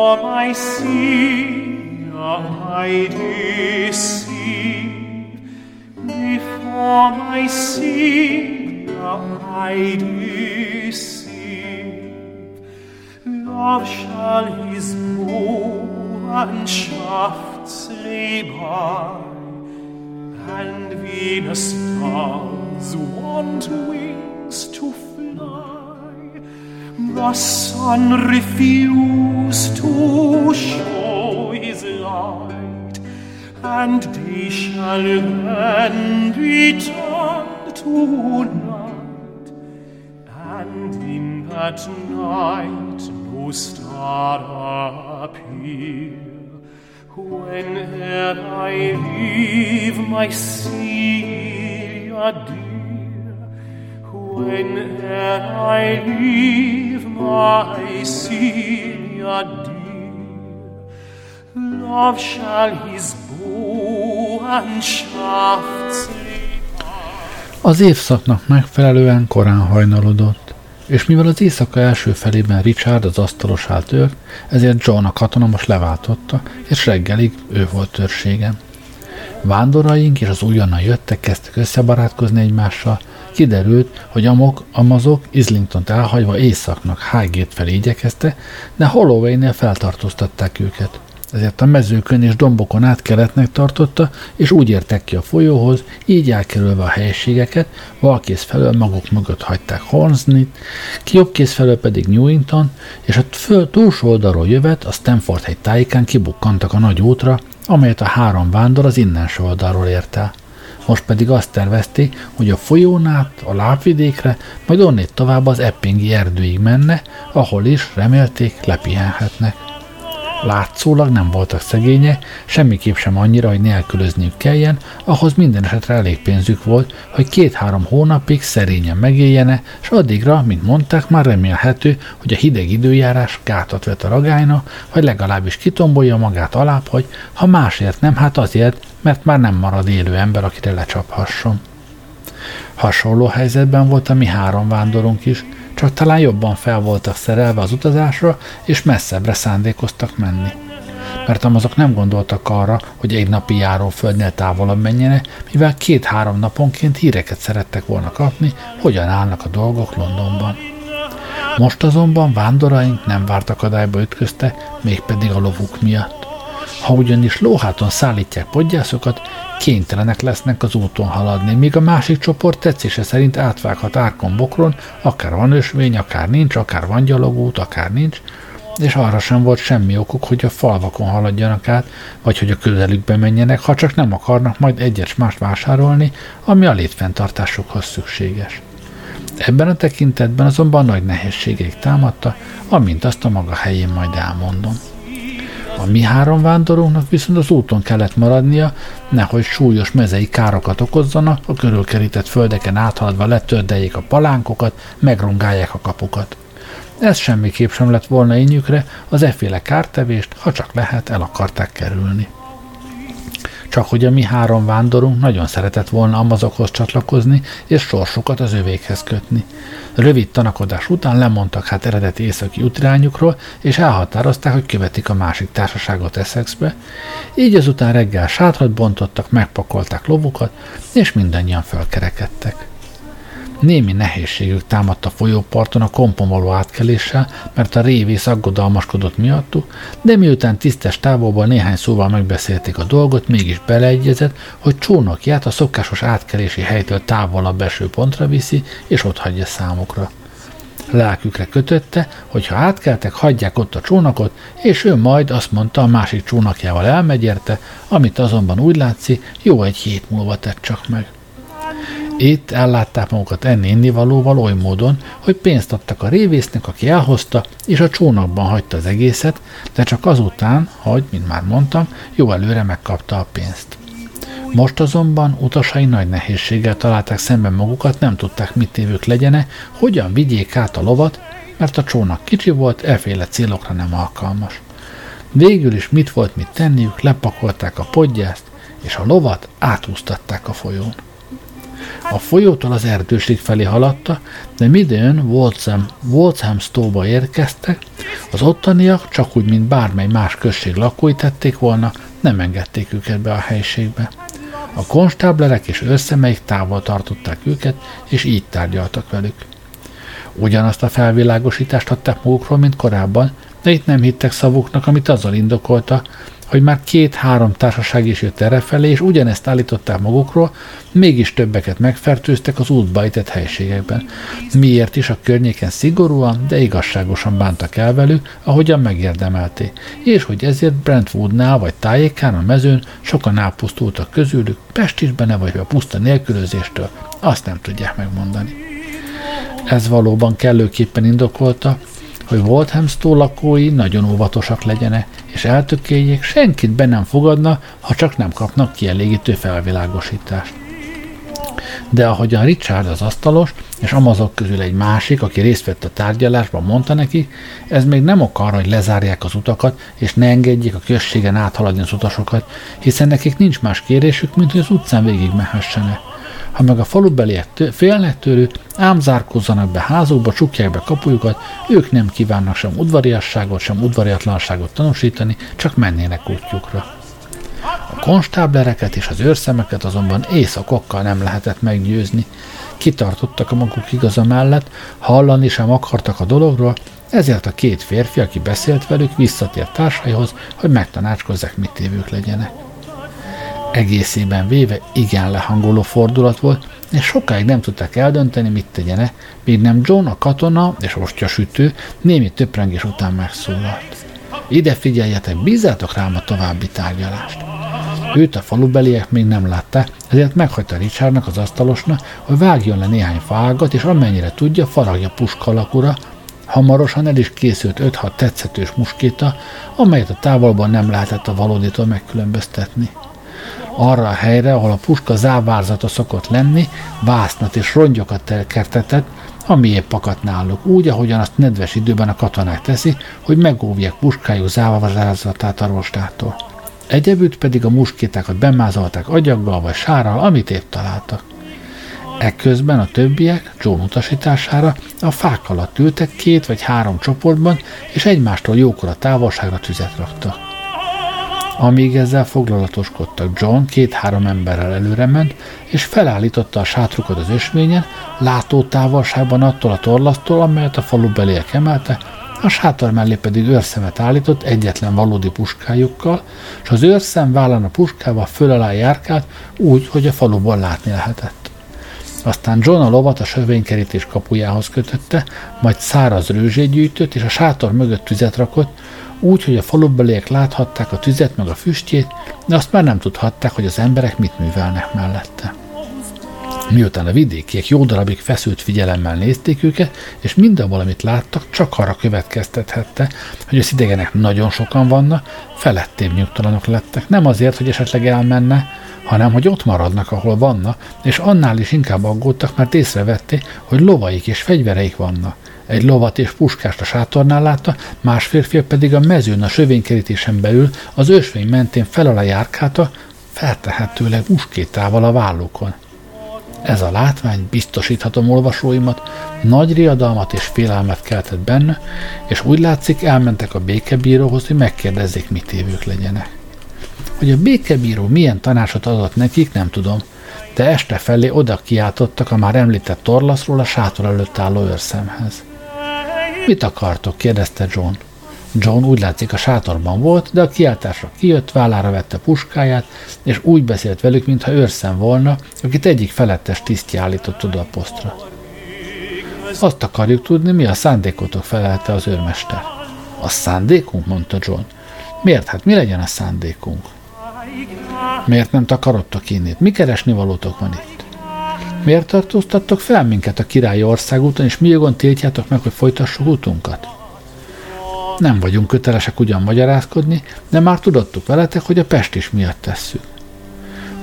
My sin I deceive, before my sin I deceive. Love shall his Bubenschaftslieb and Venus stars want wings to the sun refused to show his light, and day shall then be turned to night, and in that night no star appear. Whene'er I leave my Celia Az évszaknak megfelelően korán hajnalodott, és mivel az éjszaka első felében Richard az asztalos tört, ezért John a katona most leváltotta, és reggelig ő volt törségem. Vándoraink és az újonnan jöttek, kezdtek összebarátkozni egymással, kiderült, hogy Amok, Amazok islington elhagyva északnak Highgate felé igyekezte, de Holloway-nél feltartóztatták őket ezért a mezőkön és dombokon át keletnek tartotta, és úgy értek ki a folyóhoz, így elkerülve a helységeket, valkész felől maguk mögött hagyták Hornsnit, ki jobbkész felől pedig Newington, és a föl túlsó oldalról jövet a Stanford hegy tájékán kibukkantak a nagy útra, amelyet a három vándor az innenső oldalról ért el. Most pedig azt tervezték, hogy a folyón át, a lábvidékre, majd onnét tovább az Eppingi erdőig menne, ahol is remélték lepihenhetnek. Látszólag nem voltak szegények, semmiképp sem annyira, hogy nélkülözniük kelljen, ahhoz minden esetre elég pénzük volt, hogy két-három hónapig szerényen megéljene, és addigra, mint mondták, már remélhető, hogy a hideg időjárás gátat vet a ragályna, vagy legalábbis kitombolja magát alább, hogy ha másért nem, hát azért, mert már nem marad élő ember, akire lecsaphasson. Hasonló helyzetben volt a mi három vándorunk is, csak talán jobban fel voltak szerelve az utazásra, és messzebbre szándékoztak menni. Mert azok nem gondoltak arra, hogy egy napi járó földnél távolabb menjene, mivel két-három naponként híreket szerettek volna kapni, hogyan állnak a dolgok Londonban. Most azonban vándoraink nem várt akadályba ütközte, mégpedig a lovuk miatt. Ha ugyanis lóháton szállítják podgyászokat, kénytelenek lesznek az úton haladni, míg a másik csoport tetszése szerint átvághat árkon bokron, akár van ösvény, akár nincs, akár van gyalogút, akár nincs, és arra sem volt semmi okuk, hogy a falvakon haladjanak át, vagy hogy a közelükbe menjenek, ha csak nem akarnak majd egyet mást vásárolni, ami a létfenntartásukhoz szükséges. Ebben a tekintetben azonban nagy nehézségeik támadta, amint azt a maga helyén majd elmondom. A mi három vándorunknak viszont az úton kellett maradnia, nehogy súlyos mezei károkat okozzanak, a körülkerített földeken áthaladva letördeljék a palánkokat, megrongálják a kapukat. Ez semmiképp sem lett volna ínyükre, az efféle kártevést, ha csak lehet, el akarták kerülni csak hogy a mi három vándorunk nagyon szeretett volna Amazokhoz csatlakozni, és sorsukat az övékhez kötni. Rövid tanakodás után lemondtak hát eredeti északi útirányukról, és elhatározták, hogy követik a másik társaságot Essexbe, így azután reggel sátrat bontottak, megpakolták lovukat, és mindannyian fölkerekedtek. Némi nehézségük támadt a folyóparton a kompon való átkeléssel, mert a révész aggodalmaskodott miattuk, de miután tisztes távolból néhány szóval megbeszélték a dolgot, mégis beleegyezett, hogy csónakját a szokásos átkelési helytől távolabb eső pontra viszi, és ott hagyja számukra. Lelkükre kötötte, hogy ha átkeltek, hagyják ott a csónakot, és ő majd azt mondta, a másik csónakjával elmegy érte, amit azonban úgy látszik, jó egy hét múlva tett csak meg. Itt ellátták magukat enni valóval oly módon, hogy pénzt adtak a révésznek, aki elhozta, és a csónakban hagyta az egészet, de csak azután, hogy, mint már mondtam, jó előre megkapta a pénzt. Most azonban utasai nagy nehézséggel találták szemben magukat, nem tudták, mit évők legyene, hogyan vigyék át a lovat, mert a csónak kicsi volt, elféle célokra nem alkalmas. Végül is mit volt mit tenniük, lepakolták a podgyászt, és a lovat átúztatták a folyón. A folyótól az erdőség felé haladta, de midőn Waltham, Walthamstow-ba érkeztek, az ottaniak, csak úgy, mint bármely más község lakói tették volna, nem engedték őket be a helységbe. A konstáblerek és őrszemeik távol tartották őket, és így tárgyaltak velük. Ugyanazt a felvilágosítást adták magukról, mint korábban, de itt nem hittek szavuknak, amit azzal indokolta, hogy már két-három társaság is jött errefelé, és ugyanezt állították magukról, mégis többeket megfertőztek az útba ejtett helységekben. Miért is a környéken szigorúan, de igazságosan bántak el velük, ahogyan megérdemelték, és hogy ezért Brentwoodnál vagy tájékán a mezőn sokan elpusztultak közülük, pestisben vagy a puszta nélkülözéstől, azt nem tudják megmondani. Ez valóban kellőképpen indokolta, hogy Walthamstow lakói nagyon óvatosak legyenek, és eltökéljék, senkit be nem fogadna, ha csak nem kapnak kielégítő felvilágosítást. de ahogyan Richard az asztalos, és amazok közül egy másik, aki részt vett a tárgyalásban, mondta neki, ez még nem ok arra, hogy lezárják az utakat, és ne engedjék a községen áthaladni az utasokat, hiszen nekik nincs más kérésük, mint hogy az utcán végig mehessenek. Ha meg a falubeliek tő, félnek tőlük, ám zárkozzanak be házukba, csukják be kapujukat, ők nem kívánnak sem udvariasságot, sem udvariatlanságot tanúsítani, csak mennének útjukra. A konstáblereket és az őrszemeket azonban éjszakokkal nem lehetett meggyőzni. Kitartottak a maguk igaza mellett, hallani sem akartak a dologról, ezért a két férfi, aki beszélt velük, visszatért társaihoz, hogy megtanácskozzák, mit tévők legyenek. Egészében véve igen lehangoló fordulat volt, és sokáig nem tudták eldönteni, mit tegyene, míg nem John, a katona és sütő némi töprengés után megszólalt. Ide figyeljetek, bízzátok rám a további tárgyalást. Őt a falubeliek még nem látták, ezért meghagyta Richardnak az asztalosnak, hogy vágjon le néhány fágat, és amennyire tudja, faragja puska alakúra, Hamarosan el is készült 5-6 tetszetős muskéta, amelyet a távolban nem lehetett a valóditól megkülönböztetni. Arra a helyre, ahol a puska závárzata szokott lenni, vásznat és rongyokat kertetett, ami épp akadt náluk, úgy, ahogyan azt nedves időben a katonák teszi, hogy megóvják puskájuk závárzatát a rostától. Egyebütt pedig a muskétákat bemázolták agyaggal vagy sárral, amit épp találtak. Ekközben a többiek, John utasítására, a fák alatt ültek két vagy három csoportban, és egymástól jókora távolságra tüzet raktak. Amíg ezzel foglalatoskodtak, John két-három emberrel előre ment, és felállította a sátrukat az ösvényen, látó távolságban attól a torlasztól, amelyet a falu beliek emelte, a sátor mellé pedig őrszemet állított egyetlen valódi puskájukkal, és az őrszem vállán a puskával föl alá járkált úgy, hogy a faluból látni lehetett. Aztán John a lovat a sövénykerítés kapujához kötötte, majd száraz rőzsét gyűjtött, és a sátor mögött tüzet rakott, úgy, hogy a falubeliek láthatták a tüzet meg a füstjét, de azt már nem tudhatták, hogy az emberek mit művelnek mellette. Miután a vidékiek jó darabig feszült figyelemmel nézték őket, és mindabból, amit láttak, csak arra következtethette, hogy az idegenek nagyon sokan vannak, felettébb nyugtalanok lettek, nem azért, hogy esetleg elmenne, hanem hogy ott maradnak, ahol vannak, és annál is inkább aggódtak, mert észrevették, hogy lovaik és fegyvereik vannak. Egy lovat és puskást a sátornál látta, más férfiak pedig a mezőn a sövénykerítésen belül az ösvény mentén fel alá járkálta, feltehetőleg muskétával a vállukon. Ez a látvány, biztosíthatom olvasóimat, nagy riadalmat és félelmet keltett benne, és úgy látszik elmentek a békebíróhoz, hogy megkérdezzék, mit évők legyenek. Hogy a békebíró milyen tanácsot adott nekik, nem tudom, de este felé oda kiáltottak a már említett torlaszról a sátor előtt álló őrszemhez. Mit akartok? kérdezte John. John úgy látszik a sátorban volt, de a kiáltásra kijött, vállára vette puskáját, és úgy beszélt velük, mintha őrszem volna, akit egyik felettes tisztje állított oda a posztra. Azt akarjuk tudni, mi a szándékotok, felelte az őrmester. A szándékunk? mondta John. Miért? Hát mi legyen a szándékunk? Miért nem takarodtok innét? Mi keresni valótok van itt? Miért tartóztattok fel minket a királyi országúton, és mi jogon tiltjátok meg, hogy folytassuk útunkat? Nem vagyunk kötelesek ugyan magyarázkodni, de már tudottuk veletek, hogy a pest is miatt tesszük.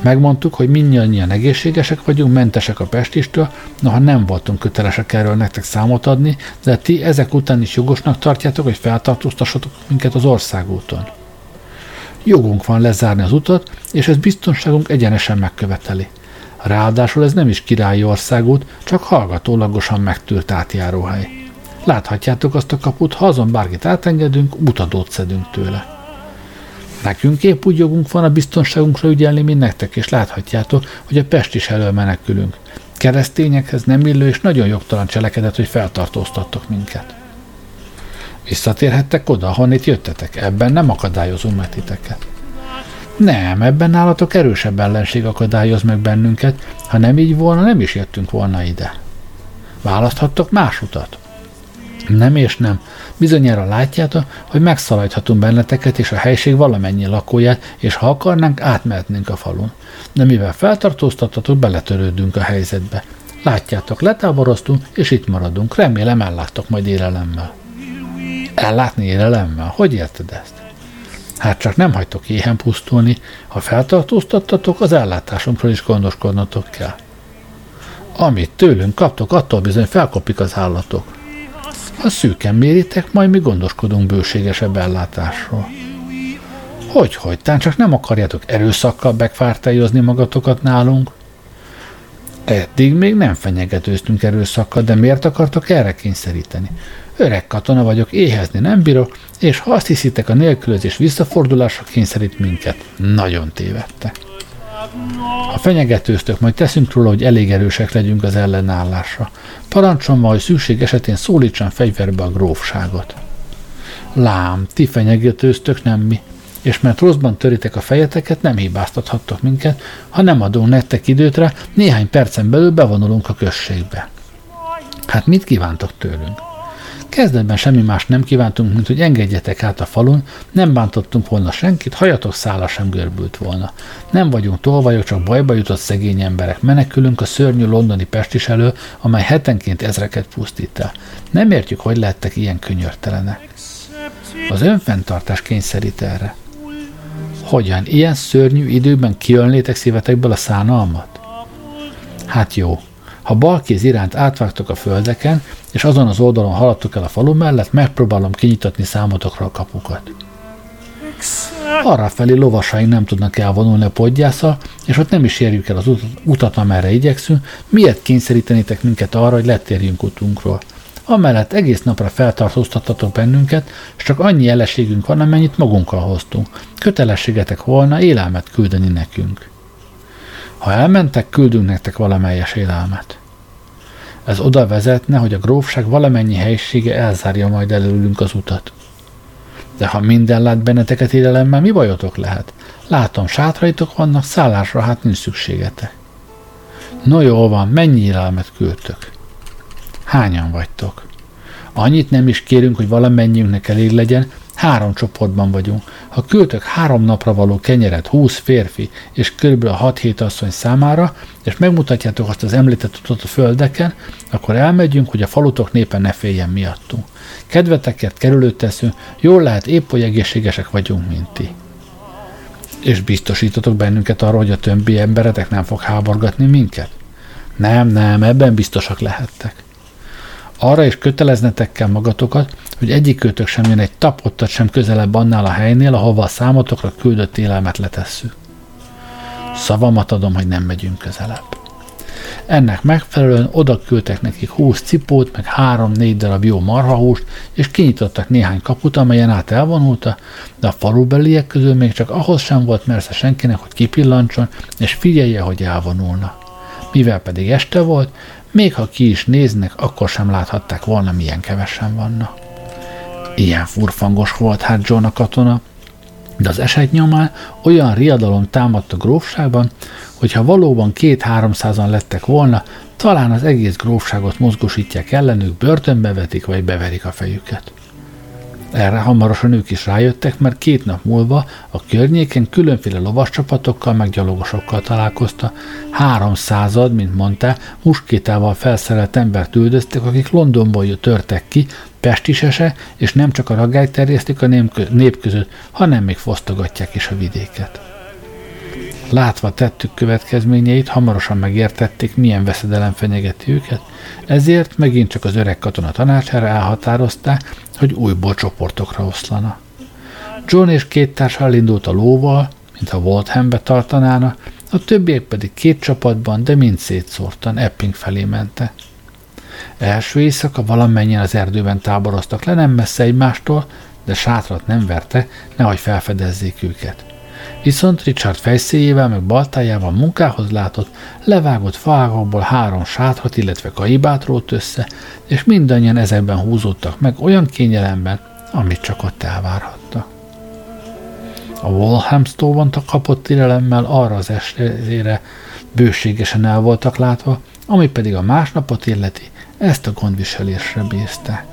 Megmondtuk, hogy mindannyian egészségesek vagyunk, mentesek a pestistől, noha nem voltunk kötelesek erről nektek számot adni, de ti ezek után is jogosnak tartjátok, hogy feltartóztassatok minket az országúton. Jogunk van lezárni az utat, és ez biztonságunk egyenesen megköveteli. Ráadásul ez nem is királyi országút, csak hallgatólagosan megtűrt átjáróhely. Láthatjátok azt a kaput, ha azon bárkit átengedünk, mutadót szedünk tőle. Nekünk épp úgy jogunk van a biztonságunkra ügyelni, mint nektek, és láthatjátok, hogy a Pest is elől menekülünk. Keresztényekhez nem illő és nagyon jogtalan cselekedet, hogy feltartóztattok minket. Visszatérhettek oda, ahonnét jöttetek. Ebben nem akadályozunk meg titeket. Nem, ebben nálatok erősebb ellenség akadályoz meg bennünket. Ha nem így volna, nem is jöttünk volna ide. Választhattok más utat. Nem és nem. Bizonyára látjátok, hogy megszaladhatunk benneteket és a helység valamennyi lakóját, és ha akarnánk, átmehetnénk a falun. De mivel feltartóztatatok, beletörődünk a helyzetbe. Látjátok, letáboroztunk, és itt maradunk. Remélem elláttok majd élelemmel. Ellátni élelemmel? Hogy érted ezt? Hát csak nem hagytok éhen pusztulni, ha feltartóztattatok, az ellátásunkról is gondoskodnotok kell. Amit tőlünk kaptok, attól bizony felkopik az állatok. Ha szűken méritek, majd mi gondoskodunk bőségesebb ellátásról. Hogy, hogy, tán csak nem akarjátok erőszakkal bekvártályozni magatokat nálunk? Eddig még nem fenyegetőztünk erőszakkal, de miért akartok erre kényszeríteni? Öreg katona vagyok, éhezni nem bírok, és ha azt hiszitek, a nélkülözés visszafordulásra kényszerít minket, nagyon tévedtek. Ha fenyegetőztök, majd teszünk róla, hogy elég erősek legyünk az ellenállásra. Parancsom majd szükség esetén szólítsam fegyverbe a grófságot. Lám, ti fenyegetőztök, nem mi és mert rosszban töritek a fejeteket, nem hibáztathattok minket, ha nem adunk nektek időt rá, néhány percen belül bevonulunk a községbe. Hát mit kívántok tőlünk? Kezdetben semmi más nem kívántunk, mint hogy engedjetek át a falun, nem bántottunk volna senkit, hajatok szála sem görbült volna. Nem vagyunk tolvajok, csak bajba jutott szegény emberek. Menekülünk a szörnyű londoni pestis elől, amely hetenként ezreket pusztít el. Nem értjük, hogy lettek ilyen könyörtelenek. Az önfenntartás kényszerít erre. Hogyan? Ilyen szörnyű időben kiölnétek szívetekből a szánalmat? Hát jó. Ha balkéz iránt átvágtok a földeken, és azon az oldalon haladtok el a falu mellett, megpróbálom kinyitatni számotokra a kapukat. Arra felé lovasaink nem tudnak elvonulni a podgyászal, és ott nem is érjük el az utat, amerre igyekszünk, miért kényszerítenétek minket arra, hogy letérjünk utunkról? amellett egész napra feltartóztattatok bennünket, és csak annyi jeleségünk van, amennyit magunkkal hoztunk. Kötelességetek volna élelmet küldeni nekünk. Ha elmentek, küldünk nektek valamelyes élelmet. Ez oda vezetne, hogy a grófság valamennyi helyisége elzárja majd előlünk az utat. De ha minden lát benneteket élelemmel, mi bajotok lehet? Látom, sátraitok vannak, szállásra hát nincs szükségetek. No jó van, mennyi élelmet küldtök? Hányan vagytok? Annyit nem is kérünk, hogy valamennyiünknek elég legyen, három csoportban vagyunk. Ha küldtök három napra való kenyeret 20 férfi és kb. 6-7 asszony számára, és megmutatjátok azt az említett utat a földeken, akkor elmegyünk, hogy a falutok népen ne féljen miattunk. Kedvetekért kerülőt teszünk, jól lehet épp hogy egészségesek vagyunk, mint ti. És biztosítotok bennünket arról, hogy a többi emberetek nem fog háborgatni minket? Nem, nem, ebben biztosak lehettek. Arra is köteleznetek kell magatokat, hogy egyikőtök sem jön egy tapottat sem közelebb annál a helynél, ahova a számotokra küldött élelmet letesszük. Szavamat adom, hogy nem megyünk közelebb. Ennek megfelelően oda küldtek nekik húsz cipót, meg három-négy darab jó marhahúst, és kinyitottak néhány kaput, amelyen át elvonulta, de a falubeliek közül még csak ahhoz sem volt mersze senkinek, hogy kipillantson, és figyelje, hogy elvonulna. Mivel pedig este volt, még ha ki is néznek, akkor sem láthatták volna, milyen kevesen vannak. Ilyen furfangos volt hát John a katona, de az eset nyomán olyan riadalom támadt a grófságban, hogy ha valóban két-háromszázan lettek volna, talán az egész grófságot mozgosítják ellenük, börtönbe vetik, vagy beverik a fejüket. Erre hamarosan ők is rájöttek, mert két nap múlva a környéken különféle lovascsapatokkal meg gyalogosokkal találkozta. Háromszázad, mint mondta, muskétával felszerelt embert üldöztek, akik Londonból törtek ki, pestisese, és nem csak a ragályt terjesztik a nép között, hanem még fosztogatják is a vidéket. Látva tettük következményeit, hamarosan megértették, milyen veszedelem fenyegeti őket, ezért megint csak az öreg katona tanácsára elhatározták, hogy újból csoportokra oszlana. John és két társa elindult a lóval, mintha Walthambe tartanána, a többiek pedig két csapatban, de mind szétszórtan Epping felé mentek. Első éjszaka valamennyien az erdőben táboroztak le, nem messze egymástól, de sátrat nem verte, nehogy felfedezzék őket. Viszont Richard fejszéjével meg baltájával munkához látott, levágott faágokból három sátrat, illetve kaibát rót össze, és mindannyian ezekben húzódtak meg olyan kényelemben, amit csak ott elvárhatta. A Walhamstóban kapott irelemmel arra az estére bőségesen el voltak látva, ami pedig a másnapot illeti, ezt a gondviselésre bízták.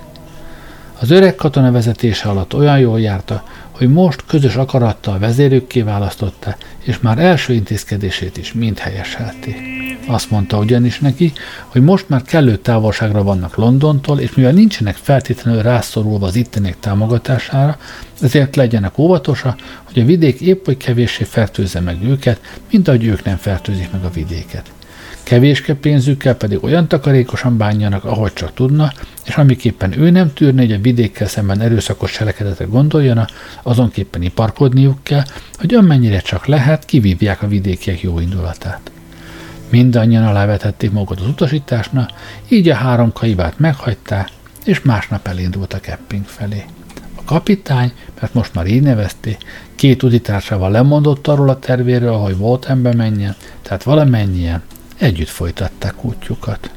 Az öreg katona vezetése alatt olyan jól járta, hogy most közös akarattal vezérükké választotta, és már első intézkedését is mind helyeselték. Azt mondta ugyanis neki, hogy most már kellő távolságra vannak Londontól, és mivel nincsenek feltétlenül rászorulva az itteniek támogatására, ezért legyenek óvatosa, hogy a vidék épp hogy kevéssé fertőzze meg őket, mint ahogy ők nem fertőzik meg a vidéket. Kevéske pénzükkel pedig olyan takarékosan bánjanak, ahogy csak tudna, és amiképpen ő nem tűrne, hogy a vidékkel szemben erőszakos cselekedetre gondoljana, azonképpen iparkodniuk kell, hogy amennyire csak lehet, kivívják a vidékiek jó indulatát. Mindannyian alávetették magukat az utasításnak, így a három kaibát meghagyták, és másnap elindultak Epping felé. A kapitány, mert most már így nevezték, két utitársával lemondott arról a tervéről, hogy volt ember menjen, tehát valamennyien együtt folytatták útjukat.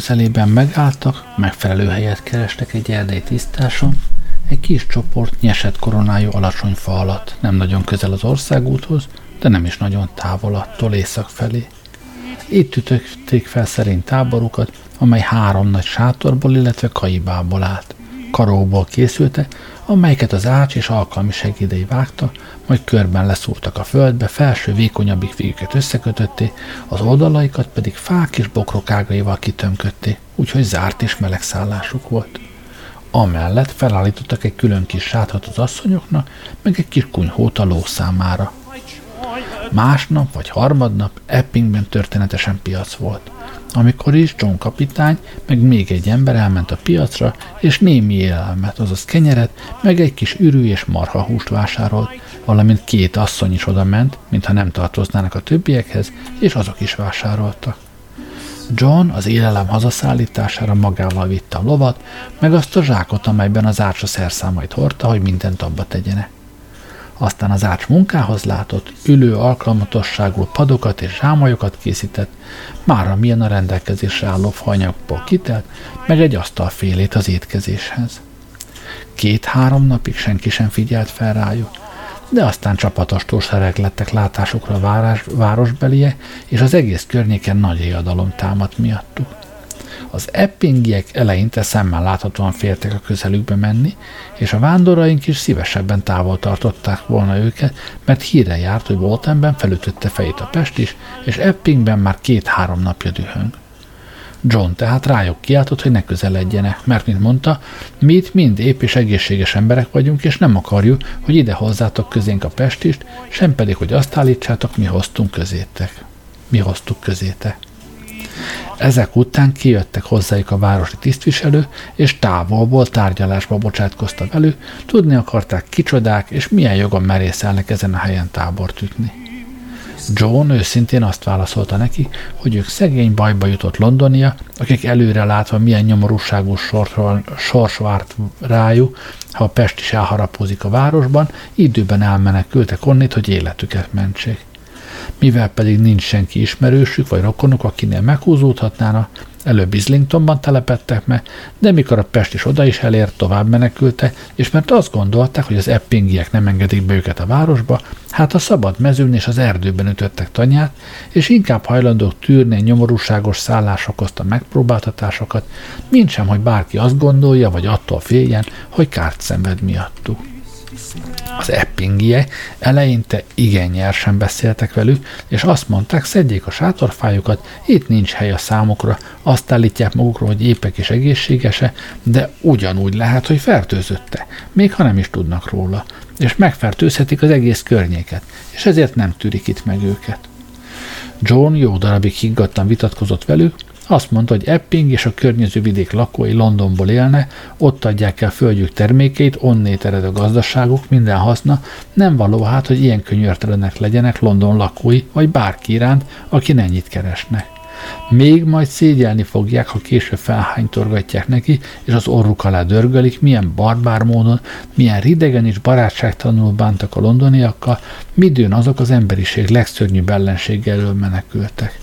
Közelében megálltak, megfelelő helyet kerestek egy erdei tisztáson, egy kis csoport nyesett koronájú alacsony fa alatt, nem nagyon közel az országúthoz, de nem is nagyon távol attól észak felé. Itt ütötték fel szerint táborukat, amely három nagy sátorból, illetve kaibából állt. Karóból készültek, amelyeket az ács és alkalmi segédei vágta, majd körben leszúrtak a földbe, felső vékonyabbik végüket összekötötték, az oldalaikat pedig fák és bokrok ágaival kitömködték, úgyhogy zárt és meleg szállásuk volt. Amellett felállítottak egy külön kis sátrat az asszonyoknak, meg egy kis kunyhót a ló számára. Másnap vagy harmadnap Eppingben történetesen piac volt amikor is John kapitány, meg még egy ember elment a piacra, és némi élelmet, azaz kenyeret, meg egy kis ürű és marha húst vásárolt, valamint két asszony is oda ment, mintha nem tartoznának a többiekhez, és azok is vásároltak. John az élelem hazaszállítására magával vitte a lovat, meg azt a zsákot, amelyben az ársa szerszámait hordta, hogy mindent abba tegyenek aztán az ács munkához látott, ülő alkalmatosságú padokat és zsámolyokat készített, mára milyen a rendelkezésre álló fanyagból kitelt, meg egy asztalfélét az étkezéshez. Két-három napig senki sem figyelt fel rájuk, de aztán csapatostól sereg lettek látásukra a város, városbelie, és az egész környéken nagy éjadalom támadt miattuk. Az eppingiek eleinte szemmel láthatóan féltek a közelükbe menni, és a vándoraink is szívesebben távol tartották volna őket, mert híre járt, hogy Voltenben felütötte fejét a Pest is, és Eppingben már két-három napja dühöng. John tehát rájuk kiáltott, hogy ne közeledjenek, mert, mint mondta, mi itt mind épp és egészséges emberek vagyunk, és nem akarjuk, hogy ide hozzátok közénk a Pestist, sem pedig, hogy azt állítsátok, mi hoztunk közétek. Mi hoztuk közétek. Ezek után kijöttek hozzájuk a városi tisztviselő, és távolból tárgyalásba bocsátkozta velük, tudni akarták kicsodák, és milyen jogon merészelnek ezen a helyen tábort ütni. John őszintén azt válaszolta neki, hogy ők szegény bajba jutott Londonia, akik előre látva milyen nyomorúságú sors várt rájuk, ha a Pest is elharapózik a városban, időben elmenekültek onnét, hogy életüket mentsék. Mivel pedig nincs senki ismerősük vagy rokonuk, akinél meghúzódhatnána, előbb Islingtonban telepettek meg, de mikor a Pest is oda is elért, tovább menekültek, és mert azt gondolták, hogy az eppingiek nem engedik be őket a városba, hát a szabad mezőn és az erdőben ütöttek tanyát, és inkább hajlandók tűrni a nyomorúságos szállás okozta megpróbáltatásokat, mint hogy bárki azt gondolja, vagy attól féljen, hogy kárt szenved miattuk. Az eppingie eleinte igen nyersen beszéltek velük, és azt mondták, szedjék a sátorfájukat, itt nincs hely a számukra, azt állítják magukról, hogy épek és egészségese, de ugyanúgy lehet, hogy fertőzötte, még ha nem is tudnak róla, és megfertőzhetik az egész környéket, és ezért nem tűrik itt meg őket. John jó darabig higgadtan vitatkozott velük, azt mondta, hogy Epping és a környező vidék lakói Londonból élne, ott adják el földjük termékeit, onnét ered a gazdaságuk, minden haszna, nem való hát, hogy ilyen könyörtelenek legyenek London lakói, vagy bárki iránt, aki ennyit keresnek. Még majd szégyelni fogják, ha később felhánytorgatják neki, és az orruk alá dörgölik, milyen barbár módon, milyen ridegen és barátságtalanul bántak a londoniakkal, midőn azok az emberiség legszörnyűbb ellenséggel menekültek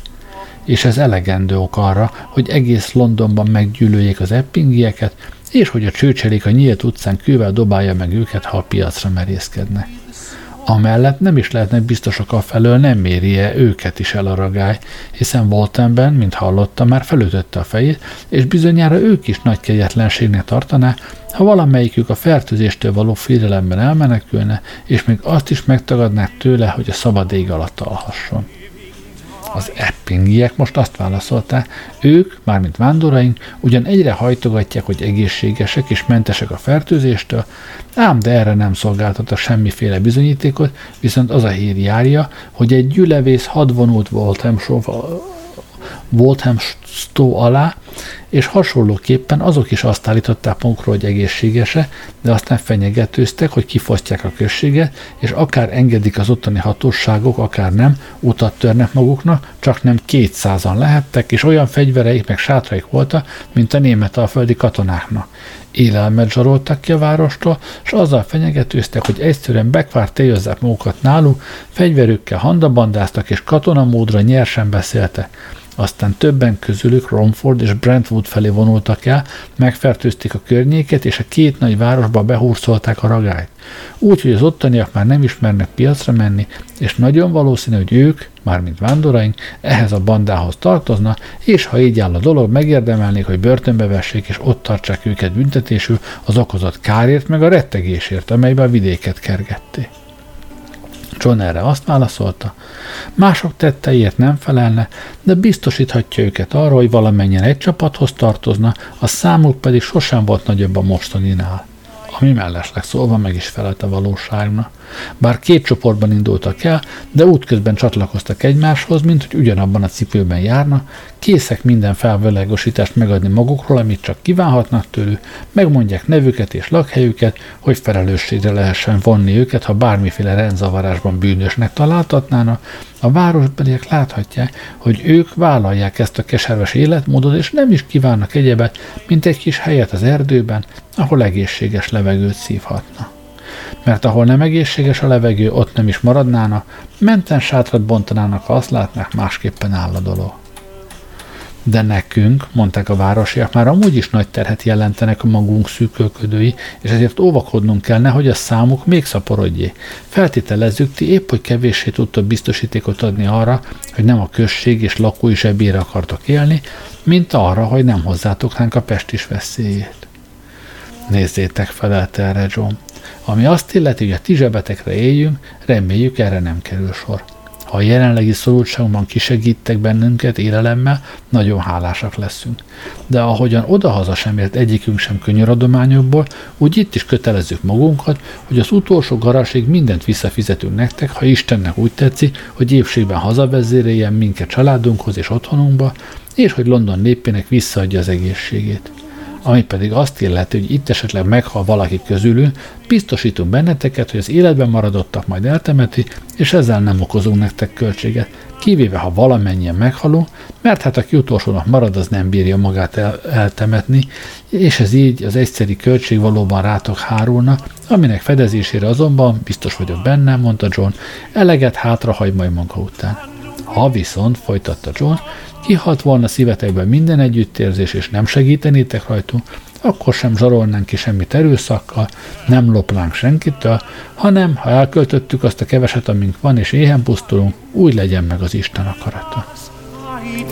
és ez elegendő ok arra, hogy egész Londonban meggyűlöljék az eppingieket, és hogy a csőcselék a nyílt utcán kővel dobálja meg őket, ha a piacra merészkednek. Amellett nem is lehetnek biztosak a felől, nem méri-e őket is el a ragály, hiszen Voltenben, mint hallotta, már felütötte a fejét, és bizonyára ők is nagy kegyetlenségnek tartaná, ha valamelyikük a fertőzéstől való félelemben elmenekülne, és még azt is megtagadnák tőle, hogy a szabad ég alatt alhasson. Az eppingiek most azt válaszolták, ők, mármint vándoraink, ugyan egyre hajtogatják, hogy egészségesek és mentesek a fertőzéstől, ám de erre nem szolgáltatta semmiféle bizonyítékot, viszont az a hír járja, hogy egy gyülevész hadvonult Waltham, Waltham stó alá, és hasonlóképpen azok is azt állították magukról, hogy egészségese, de aztán fenyegetőztek, hogy kifosztják a községet, és akár engedik az ottani hatóságok, akár nem, utat törnek maguknak, csak nem kétszázan lehettek, és olyan fegyvereik meg sátraik voltak, mint a német alföldi katonáknak. Élelmet zsaroltak ki a várostól, és azzal fenyegetőztek, hogy egyszerűen bekvárt téjözzák magukat náluk, fegyverükkel handabandáztak, és katonamódra nyersen beszéltek. Aztán többen közülük Romford és Brentwood felé vonultak el, megfertőzték a környéket, és a két nagy városba behúrszolták a ragályt. Úgy, hogy az ottaniak már nem ismernek piacra menni, és nagyon valószínű, hogy ők, mármint vándoraink, ehhez a bandához tartozna, és ha így áll a dolog, megérdemelnék, hogy börtönbe vessék, és ott tartsák őket büntetésül az okozott kárért, meg a rettegésért, amelybe a vidéket kergették. John erre azt válaszolta, mások tetteiért nem felelne, de biztosíthatja őket arra, hogy valamennyien egy csapathoz tartozna, a számuk pedig sosem volt nagyobb a mostaninál ami mellesleg szólva meg is felelt a valóságnak. Bár két csoportban indultak el, de útközben csatlakoztak egymáshoz, mint hogy ugyanabban a cipőben járna, készek minden felvilágosítást megadni magukról, amit csak kívánhatnak tőlük, megmondják nevüket és lakhelyüket, hogy felelősségre lehessen vonni őket, ha bármiféle rendzavarásban bűnösnek találtatnának, a városbeliek láthatják, hogy ők vállalják ezt a keserves életmódot, és nem is kívánnak egyebet, mint egy kis helyet az erdőben, ahol egészséges levegőt szívhatna. Mert ahol nem egészséges a levegő, ott nem is maradnának, menten sátrat bontanának, ha azt látnák, másképpen áll a dolog. De nekünk, mondták a városiak, már amúgy is nagy terhet jelentenek a magunk szűkölködői, és ezért óvakodnunk kell, nehogy a számuk még szaporodjé. Feltételezzük, ti épp, hogy kevéssé tudtok biztosítékot adni arra, hogy nem a község és lakói zsebére akartok élni, mint arra, hogy nem hozzátok ránk a pestis veszélyét. Nézzétek, felelte erre John. Ami azt illeti, hogy a ti zsebetekre éljünk, reméljük erre nem kerül sor. Ha a jelenlegi szorultságunkban kisegítek bennünket élelemmel, nagyon hálásak leszünk. De ahogyan odahaza sem ért egyikünk sem könyöradományokból, úgy itt is kötelezzük magunkat, hogy az utolsó garasig mindent visszafizetünk nektek, ha Istennek úgy tetszik, hogy épségben hazavezéreljen minket családunkhoz és otthonunkba, és hogy London népének visszaadja az egészségét ami pedig azt illeti, hogy itt esetleg meghal valaki közülünk, biztosítunk benneteket, hogy az életben maradottak majd eltemeti, és ezzel nem okozunk nektek költséget, kivéve ha valamennyien meghalunk, mert hát aki utolsónak marad, az nem bírja magát el, eltemetni, és ez így az egyszeri költség valóban rátok hárulna, aminek fedezésére azonban, biztos vagyok benne, mondta John, eleget hátrahagy majd maga után. Ha viszont, folytatta John, kihalt volna szívetekben minden együttérzés, és nem segítenétek rajtunk, akkor sem zsarolnánk ki semmit erőszakkal, nem lopnánk senkitől, hanem ha elköltöttük azt a keveset, amink van, és éhen pusztulunk, úgy legyen meg az Isten akarata.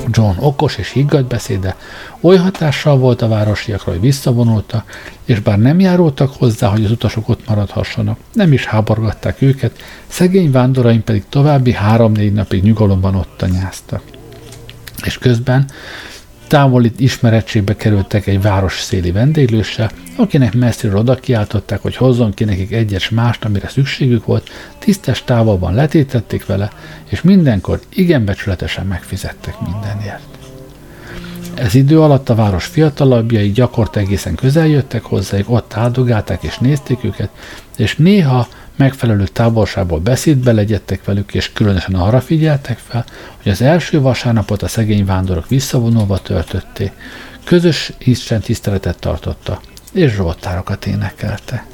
John okos és higgadt beszéde oly hatással volt a városiakra, hogy visszavonultak, és bár nem járultak hozzá, hogy az utasok ott maradhassanak, nem is háborgatták őket, szegény vándoraim pedig további három-négy napig nyugalomban ott tanyáztak. És közben távoli ismerettségbe kerültek egy város széli vendéglőssel, akinek messziről oda kiáltották, hogy hozzon ki nekik egyes mást, amire szükségük volt, tisztes távolban letétették vele, és mindenkor igen becsületesen megfizettek mindenért. Ez idő alatt a város fiatalabbjai gyakorta egészen közel jöttek hozzájuk, ott áldogálták és nézték őket, és néha megfelelő távolságból beszédbe legyettek velük, és különösen arra figyeltek fel, hogy az első vasárnapot a szegény vándorok visszavonulva töltötték, közös Isten tiszteletet tartotta, és zsoltárokat énekelte.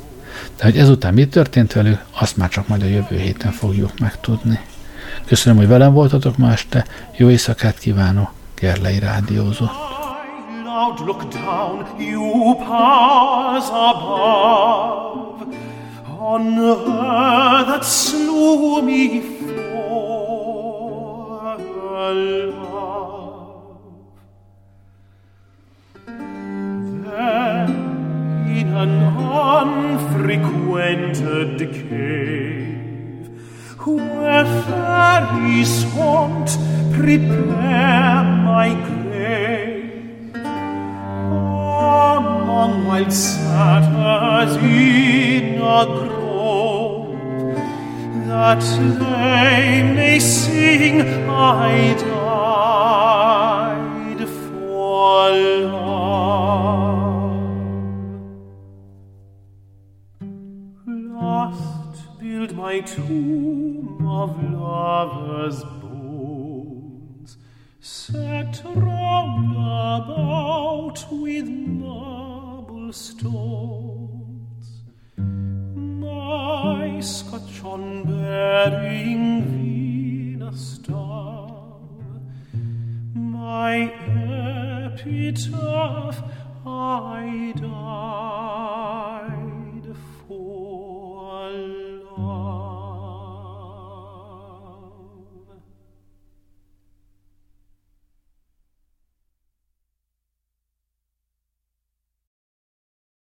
De hogy ezután mi történt velük, azt már csak majd a jövő héten fogjuk megtudni. Köszönöm, hogy velem voltatok ma este, jó éjszakát kívánok, Gerlei Rádiózott. look down, you powers above, on her that slew me for her love. Then in an unfrequented cave, where fairies haunt, prepare my grave. Among wild satyrs in a grove, that they may sing I died for love. Last build my tomb of lovers bones, set round about with marble my Mai ska Tjonberg ingvina stav Mai epitaph I die